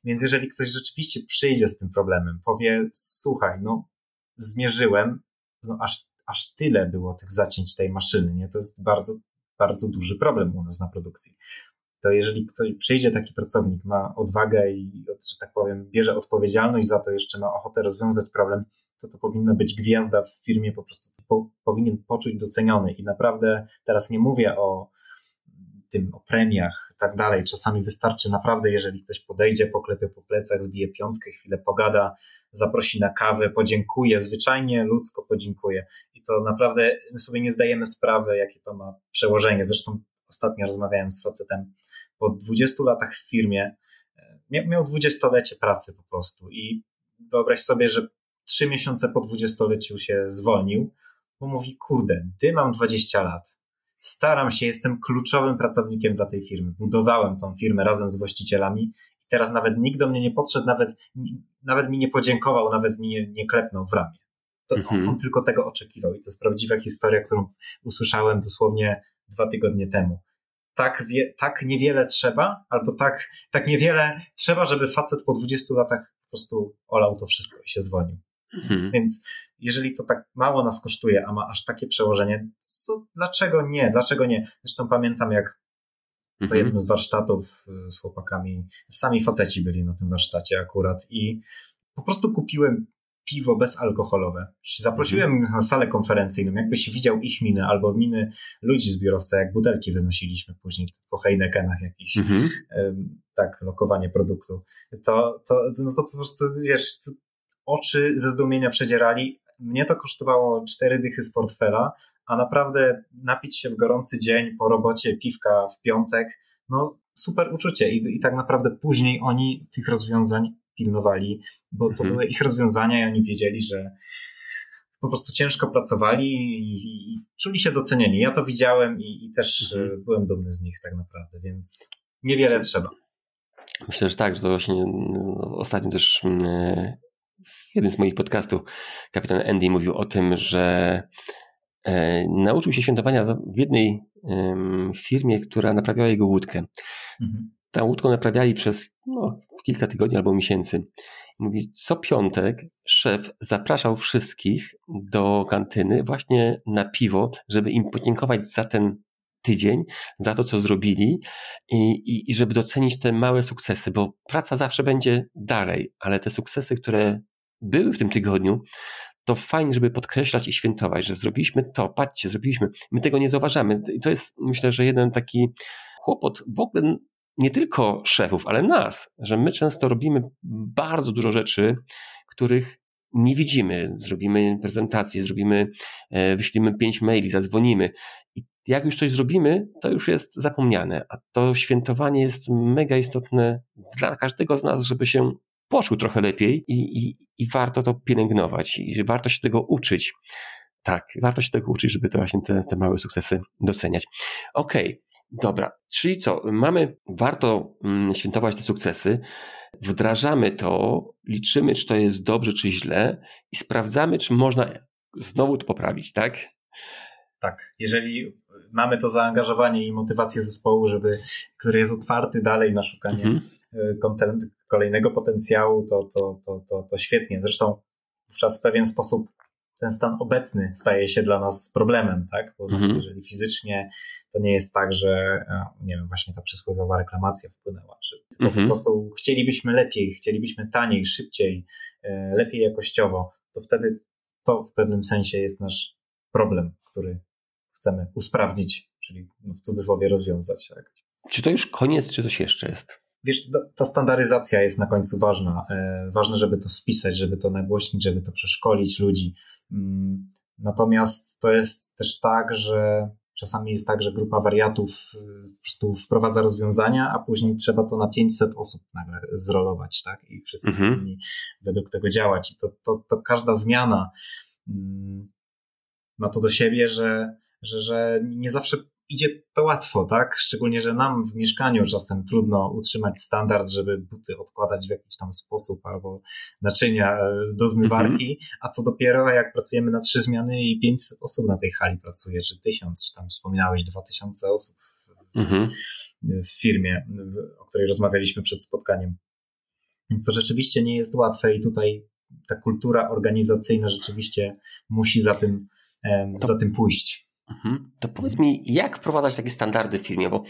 Speaker 1: Więc jeżeli ktoś rzeczywiście przyjdzie z tym problemem, powie, słuchaj, no zmierzyłem, no aż, aż tyle było tych zacięć tej maszyny, nie? To jest bardzo, bardzo duży problem u nas na produkcji. To jeżeli ktoś przyjdzie taki pracownik, ma odwagę i, że tak powiem, bierze odpowiedzialność za to, jeszcze ma ochotę rozwiązać problem, to to powinna być gwiazda w firmie, po prostu po, powinien poczuć doceniony. I naprawdę teraz nie mówię o tym, o premiach i tak dalej. Czasami wystarczy naprawdę, jeżeli ktoś podejdzie, poklepie po plecach, zbije piątkę, chwilę pogada, zaprosi na kawę, podziękuje, zwyczajnie, ludzko podziękuje. I to naprawdę my sobie nie zdajemy sprawy, jakie to ma przełożenie. Zresztą ostatnio rozmawiałem z facetem po 20 latach w firmie, e, miał dwudziestolecie pracy po prostu i wyobraź sobie, że trzy miesiące po dwudziestoleciu się zwolnił, bo mówi, kurde, ty mam 20 lat, staram się, jestem kluczowym pracownikiem dla tej firmy. Budowałem tą firmę razem z właścicielami i teraz nawet nikt do mnie nie podszedł, nawet, nawet mi nie podziękował, nawet mi nie, nie klepnął w ramię. To mhm. on, on, tylko tego oczekiwał i to jest prawdziwa historia, którą usłyszałem dosłownie dwa tygodnie temu. Tak, wie, tak niewiele trzeba, albo tak, tak niewiele trzeba, żeby facet po 20 latach po prostu olał to wszystko i się zwolnił. Mhm. Więc jeżeli to tak mało nas kosztuje, a ma aż takie przełożenie, co, dlaczego nie? Dlaczego nie? Zresztą pamiętam, jak mhm. po jednym z warsztatów y, z chłopakami, sami faceci byli na tym warsztacie akurat i po prostu kupiłem piwo bezalkoholowe. Zaprosiłem mhm. ich na salę konferencyjną, jakbyś widział ich miny albo miny ludzi z biurowca, jak butelki wynosiliśmy później po Heinekenach jakiś, mhm. tak, lokowanie produktu. To, to, no to po prostu, wiesz, oczy ze zdumienia przedzierali. Mnie to kosztowało cztery dychy z portfela, a naprawdę napić się w gorący dzień po robocie piwka w piątek, no super uczucie I, i tak naprawdę później oni tych rozwiązań pilnowali, bo to mhm. były ich rozwiązania i oni wiedzieli, że po prostu ciężko pracowali i, i, i czuli się docenieni. Ja to widziałem i, i też mhm. byłem dumny z nich tak naprawdę, więc niewiele trzeba.
Speaker 2: Myślę, że tak, że to właśnie no, ostatnio też w jednym z moich podcastów kapitan Andy mówił o tym, że e, nauczył się świętowania w jednej firmie, która naprawiała jego łódkę. Mhm. Łódkę naprawiali przez no, kilka tygodni albo miesięcy. Mówi, co piątek szef zapraszał wszystkich do kantyny właśnie na piwo, żeby im podziękować za ten tydzień za to, co zrobili i, i, i żeby docenić te małe sukcesy, bo praca zawsze będzie dalej, ale te sukcesy, które były w tym tygodniu, to fajnie, żeby podkreślać i świętować, że zrobiliśmy to, patrzcie, zrobiliśmy. My tego nie zauważamy. I to jest, myślę, że jeden taki kłopot w ogóle nie tylko szefów, ale nas, że my często robimy bardzo dużo rzeczy, których nie widzimy. Zrobimy prezentację, zrobimy, e, wyślimy pięć maili, zadzwonimy. I jak już coś zrobimy, to już jest zapomniane. A to świętowanie jest mega istotne dla każdego z nas, żeby się poszło trochę lepiej i, i, i warto to pielęgnować i warto się tego uczyć. Tak, warto się tego uczyć, żeby to właśnie te, te małe sukcesy doceniać. Okej, okay, dobra. Czyli co? Mamy, warto mm, świętować te sukcesy, wdrażamy to, liczymy, czy to jest dobrze, czy źle i sprawdzamy, czy można znowu to poprawić, tak?
Speaker 1: Tak. Jeżeli mamy to zaangażowanie i motywację zespołu, żeby, który jest otwarty dalej na szukanie mhm. E, kolejnego potencjału, to, to, to, to, to świetnie. Zresztą wówczas w pewien sposób ten stan obecny staje się dla nas problemem, tak? Bo mhm. jeżeli fizycznie to nie jest tak, że nie wiem, właśnie ta przysłowiowa reklamacja wpłynęła, czy mhm. po prostu chcielibyśmy lepiej, chcielibyśmy taniej, szybciej, e, lepiej jakościowo, to wtedy to w pewnym sensie jest nasz problem, który chcemy usprawnić, czyli no, w cudzysłowie rozwiązać. Tak?
Speaker 2: Czy to już koniec, czy coś jeszcze jest?
Speaker 1: Wiesz, ta standaryzacja jest na końcu ważna. E, ważne, żeby to spisać, żeby to nagłośnić, żeby to przeszkolić ludzi. Mm, natomiast to jest też tak, że czasami jest tak, że grupa wariatów e, po prostu wprowadza rozwiązania, a później trzeba to na 500 osób nagle zrolować, tak? I wszyscy mhm. powinni według tego działać. I to, to, to każda zmiana mm, ma to do siebie, że że, że nie zawsze idzie to łatwo, tak? Szczególnie, że nam w mieszkaniu czasem trudno utrzymać standard, żeby buty odkładać w jakiś tam sposób albo naczynia e, do zmywarki, mhm. a co dopiero jak pracujemy na trzy zmiany i 500 osób na tej hali pracuje, czy tysiąc, czy tam wspominałeś 2000 osób w, mhm. w firmie, o której rozmawialiśmy przed spotkaniem. Więc to rzeczywiście nie jest łatwe i tutaj ta kultura organizacyjna rzeczywiście musi za tym, za tym pójść.
Speaker 2: Mhm. To powiedz mi, jak wprowadzać takie standardy w firmie, bo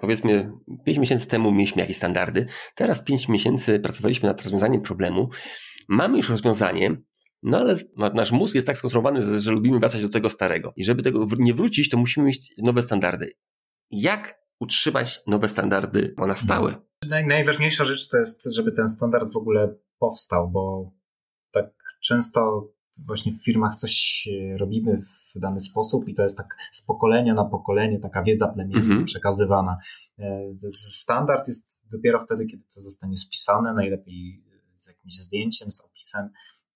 Speaker 2: powiedzmy 5 miesięcy temu mieliśmy jakieś standardy, teraz 5 miesięcy pracowaliśmy nad rozwiązaniem problemu, mamy już rozwiązanie, no ale nasz mózg jest tak skonstruowany, że, że lubimy wracać do tego starego. I żeby tego nie wrócić, to musimy mieć nowe standardy. Jak utrzymać nowe standardy na stałe?
Speaker 1: Naj, najważniejsza rzecz to jest, żeby ten standard w ogóle powstał, bo tak często właśnie w firmach coś e, robimy w dany sposób i to jest tak z pokolenia na pokolenie taka wiedza plemienna mhm. przekazywana. E, standard jest dopiero wtedy, kiedy to zostanie spisane, najlepiej z jakimś zdjęciem, z opisem,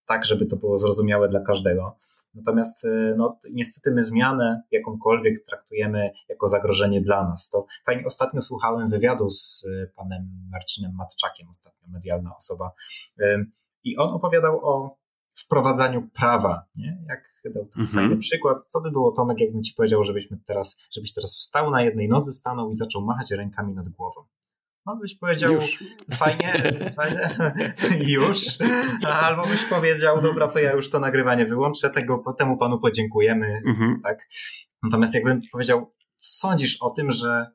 Speaker 1: tak żeby to było zrozumiałe dla każdego. Natomiast e, no, niestety my zmianę jakąkolwiek traktujemy jako zagrożenie dla nas. To fajnie, ostatnio słuchałem wywiadu z panem Marcinem Matczakiem, ostatnio medialna osoba, i on opowiadał o wprowadzaniu prawa, nie? Jak dał taki mhm. fajny przykład. Co by było, Tomek, jakbym ci powiedział, żebyśmy teraz, żebyś teraz wstał na jednej nodze, stanął i zaczął machać rękami nad głową. No byś powiedział, już. fajnie, fajnie, już. Albo byś powiedział, dobra, to ja już to nagrywanie wyłączę, tego, temu panu podziękujemy, mhm. tak. Natomiast jakbym powiedział, co sądzisz o tym, że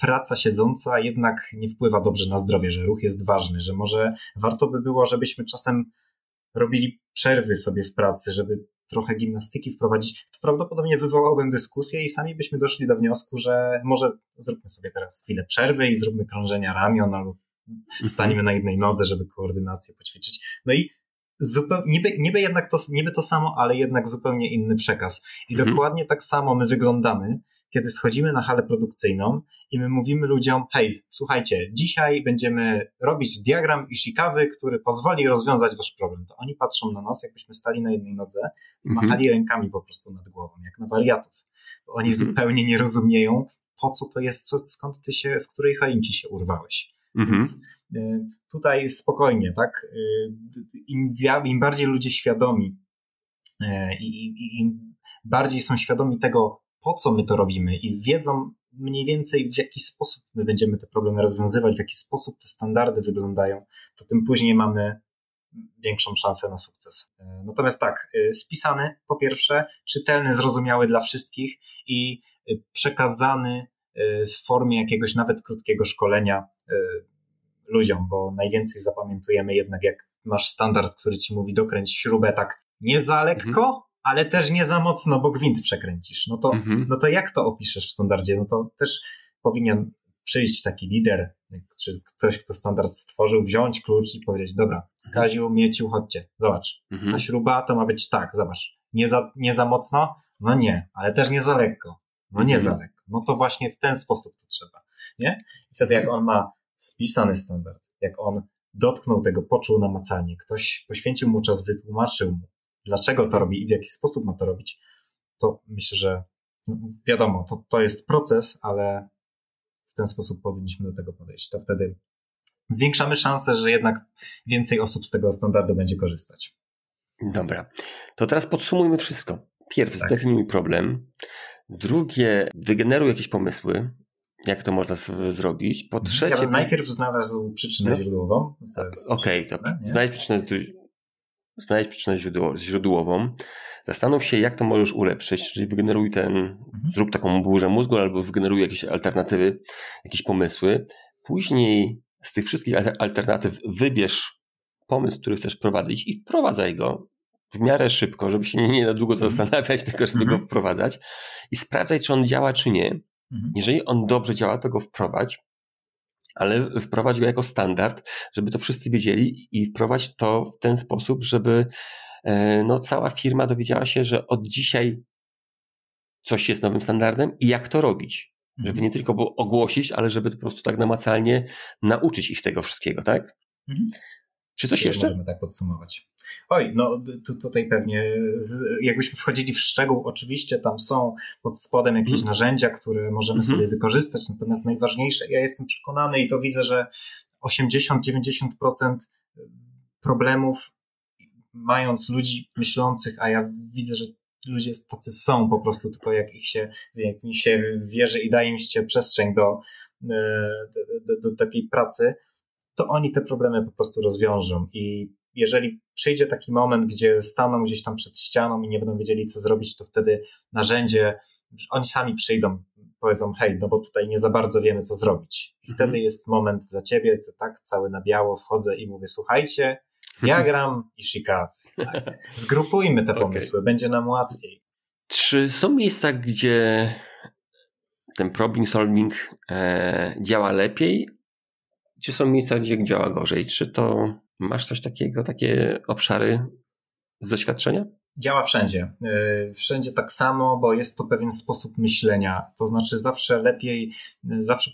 Speaker 1: praca siedząca jednak nie wpływa dobrze na zdrowie, że ruch jest ważny, że może warto by było, żebyśmy czasem robili przerwy sobie w pracy, żeby trochę gimnastyki wprowadzić, to prawdopodobnie wywołałbym dyskusję i sami byśmy doszli do wniosku, że może zróbmy sobie teraz chwilę przerwy i zróbmy krążenia ramion albo staniemy na jednej nodze, żeby koordynację poćwiczyć. No i zupełnie, niby, niby jednak to, niby to samo, ale jednak zupełnie inny przekaz. I mhm. dokładnie tak samo my wyglądamy, kiedy schodzimy na halę produkcyjną i my mówimy ludziom, hej, słuchajcie, dzisiaj będziemy robić diagram Ishikawy, który pozwoli rozwiązać wasz problem. To oni patrzą na nas, jakbyśmy stali na jednej nodze i mhm. machali rękami po prostu nad głową, jak na wariatów. Bo oni mhm. zupełnie nie rozumieją, po co to jest, co, skąd ty się, z której choinki się urwałeś. Mhm. Więc y, tutaj spokojnie, tak? Y, im, Im bardziej ludzie świadomi y, i, i bardziej są świadomi tego, po co my to robimy i wiedzą mniej więcej w jaki sposób my będziemy te problemy rozwiązywać, w jaki sposób te standardy wyglądają, to tym później mamy większą szansę na sukces. Natomiast tak, spisany po pierwsze, czytelny, zrozumiały dla wszystkich i przekazany w formie jakiegoś nawet krótkiego szkolenia ludziom, bo najwięcej zapamiętujemy jednak jak masz standard, który ci mówi dokręć śrubę tak nie za lekko, mhm. Ale też nie za mocno, bo gwint przekręcisz. No to, mhm. no to jak to opiszesz w standardzie? No to też powinien przyjść taki lider, czy ktoś, kto standard stworzył, wziąć klucz i powiedzieć, dobra, mhm. Kaziu, Mieciu, chodźcie, zobacz, mhm. ta śruba to ma być tak, zobacz, nie za, nie za mocno? No nie, ale też nie za lekko. No nie mhm. za lekko. No to właśnie w ten sposób to trzeba, nie? I wtedy jak on ma spisany standard, jak on dotknął tego, poczuł namacalnie, ktoś poświęcił mu czas, wytłumaczył mu, dlaczego to robi i w jaki sposób ma to robić, to myślę, że no, wiadomo, to, to jest proces, ale w ten sposób powinniśmy do tego podejść. To wtedy zwiększamy szansę, że jednak więcej osób z tego standardu będzie korzystać.
Speaker 2: Dobra, to teraz podsumujmy wszystko. Pierwsze, tak. zdefiniuj problem. Drugie, wygeneruj jakieś pomysły, jak to można zrobić. Po mhm. trzecie. Ja
Speaker 1: bym najpierw znalazł przyczynę no. źródłową.
Speaker 2: Okej, okay, to znajdź przyczynę, znajdź przyczynę źródłową. Zastanów się, jak to możesz ulepszyć, czyli wygeneruj ten, mhm. zrób taką burzę mózgu albo wygeneruj jakieś alternatywy, jakieś pomysły. Później z tych wszystkich alternatyw wybierz pomysł, który chcesz wprowadzić i wprowadzaj go w miarę szybko, żeby się nie na długo mhm. zastanawiać, tylko żeby mhm. go wprowadzać i sprawdzaj, czy on działa, czy nie. Mhm. Jeżeli on dobrze działa, to go wprowadź, ale wprowadź go jako standard, żeby to wszyscy wiedzieli i wprowadź to w ten sposób, żeby e, no, cała firma dowiedziała się, że od dzisiaj coś jest nowym standardem i jak to robić. Żeby mhm. nie tylko było ogłosić, ale żeby po prostu tak namacalnie nauczyć ich tego wszystkiego, tak? Czy coś jeszcze?
Speaker 1: Możemy tak podsumować. Oj, no tu, tutaj pewnie jakbyśmy wchodzili w szczegół, oczywiście tam są pod spodem jakieś mm. narzędzia, które możemy mm -hmm. sobie wykorzystać, natomiast najważniejsze, ja jestem przekonany i to widzę, że 80-90% problemów mając ludzi myślących, a ja widzę, że ludzie tacy są po prostu, tylko jak ich się, jak mi się wierzy i daje mi się przestrzeń do, e, do, do, do takiej pracy, to oni te problemy po prostu rozwiążą. I jeżeli przyjdzie taki moment, gdzie staną gdzieś tam przed ścianą i nie będą wiedzieli, co zrobić, to wtedy narzędzie, oni sami przyjdą, powiedzą, hej, no bo tutaj nie za bardzo wiemy, co zrobić. I mhm. wtedy jest moment dla ciebie, to tak, cały na biało wchodzę i mówię, słuchajcie, diagram i shika. Tak. Zgrupujmy te pomysły, okay. będzie nam łatwiej.
Speaker 2: Czy są miejsca, gdzie ten problem solving e, działa lepiej, czy są miejsca, gdzie działa gorzej? Czy to masz coś takiego, takie obszary z doświadczenia?
Speaker 1: Działa wszędzie. E, wszędzie tak samo, bo jest to pewien sposób myślenia. To znaczy zawsze lepiej, e, zawsze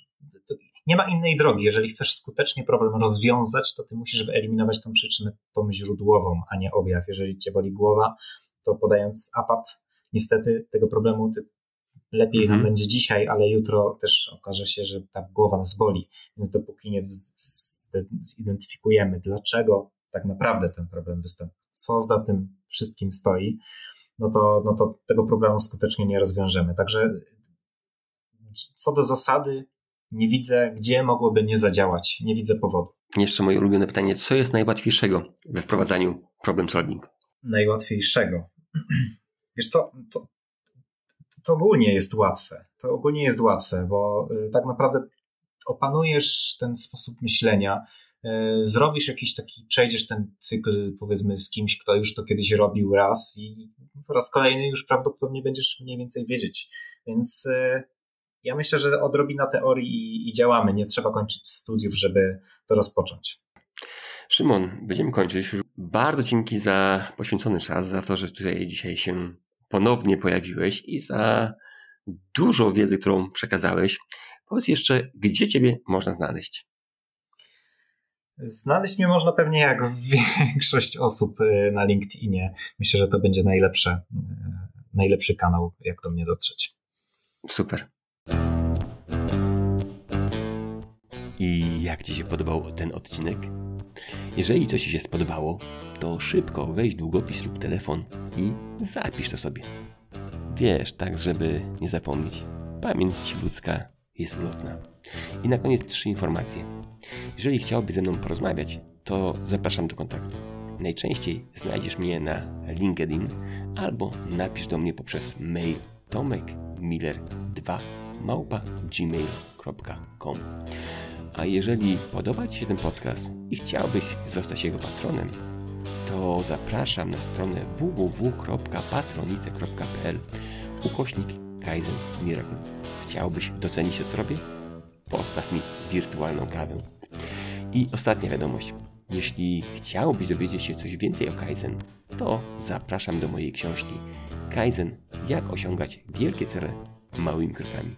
Speaker 1: nie ma innej drogi. Jeżeli chcesz skutecznie problem rozwiązać, to ty musisz wyeliminować tą przyczynę, tą źródłową, a nie objaw. Jeżeli cię boli głowa, to podając APAP, niestety tego problemu ty lepiej mhm. nam będzie dzisiaj, ale jutro też okaże się, że ta głowa nas boli. Więc dopóki nie zidentyfikujemy, dlaczego tak naprawdę ten problem występuje, co za tym wszystkim stoi, no to, no to tego problemu skutecznie nie rozwiążemy. Także co do zasady, nie widzę, gdzie mogłoby nie zadziałać. Nie widzę powodu.
Speaker 2: Jeszcze moje ulubione pytanie. Co jest najłatwiejszego we wprowadzaniu problem solving?
Speaker 1: Najłatwiejszego. Wiesz co, to, to ogólnie jest łatwe. To ogólnie jest łatwe, bo y, tak naprawdę opanujesz ten sposób myślenia, y, zrobisz jakiś taki, przejdziesz ten cykl powiedzmy z kimś, kto już to kiedyś robił raz i po raz kolejny już prawdopodobnie będziesz mniej więcej wiedzieć. Więc y, ja myślę, że odrobina teorii i działamy. Nie trzeba kończyć studiów, żeby to rozpocząć.
Speaker 2: Szymon, będziemy kończyć. Bardzo dzięki za poświęcony czas, za to, że tutaj dzisiaj się ponownie pojawiłeś i za dużo wiedzy, którą przekazałeś. Powiedz jeszcze, gdzie Ciebie można znaleźć?
Speaker 1: Znaleźć mnie można pewnie jak większość osób y, na LinkedInie. Myślę, że to będzie najlepsze, y, najlepszy kanał, jak do mnie dotrzeć.
Speaker 2: Super. I jak Ci się podobał ten odcinek? Jeżeli coś Ci się spodobało, to szybko weź długopis lub telefon i zapisz to sobie. Wiesz, tak żeby nie zapomnieć. Pamięć ludzka jest ulotna. I na koniec trzy informacje. Jeżeli chciałbyś ze mną porozmawiać, to zapraszam do kontaktu. Najczęściej znajdziesz mnie na LinkedIn albo napisz do mnie poprzez mail tomekmiller2 małpa gmail.com A jeżeli podoba Ci się ten podcast i chciałbyś zostać jego patronem, to zapraszam na stronę www.patronice.pl ukośnik Kaizen Miracle. Chciałbyś docenić to, co robię? Postaw mi wirtualną kawę. I ostatnia wiadomość. Jeśli chciałbyś dowiedzieć się coś więcej o Kaizen, to zapraszam do mojej książki Kaizen jak osiągać wielkie cele małymi krokami.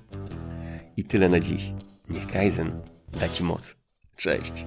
Speaker 2: I tyle na dziś. Niech Kaizen da Ci moc. Cześć!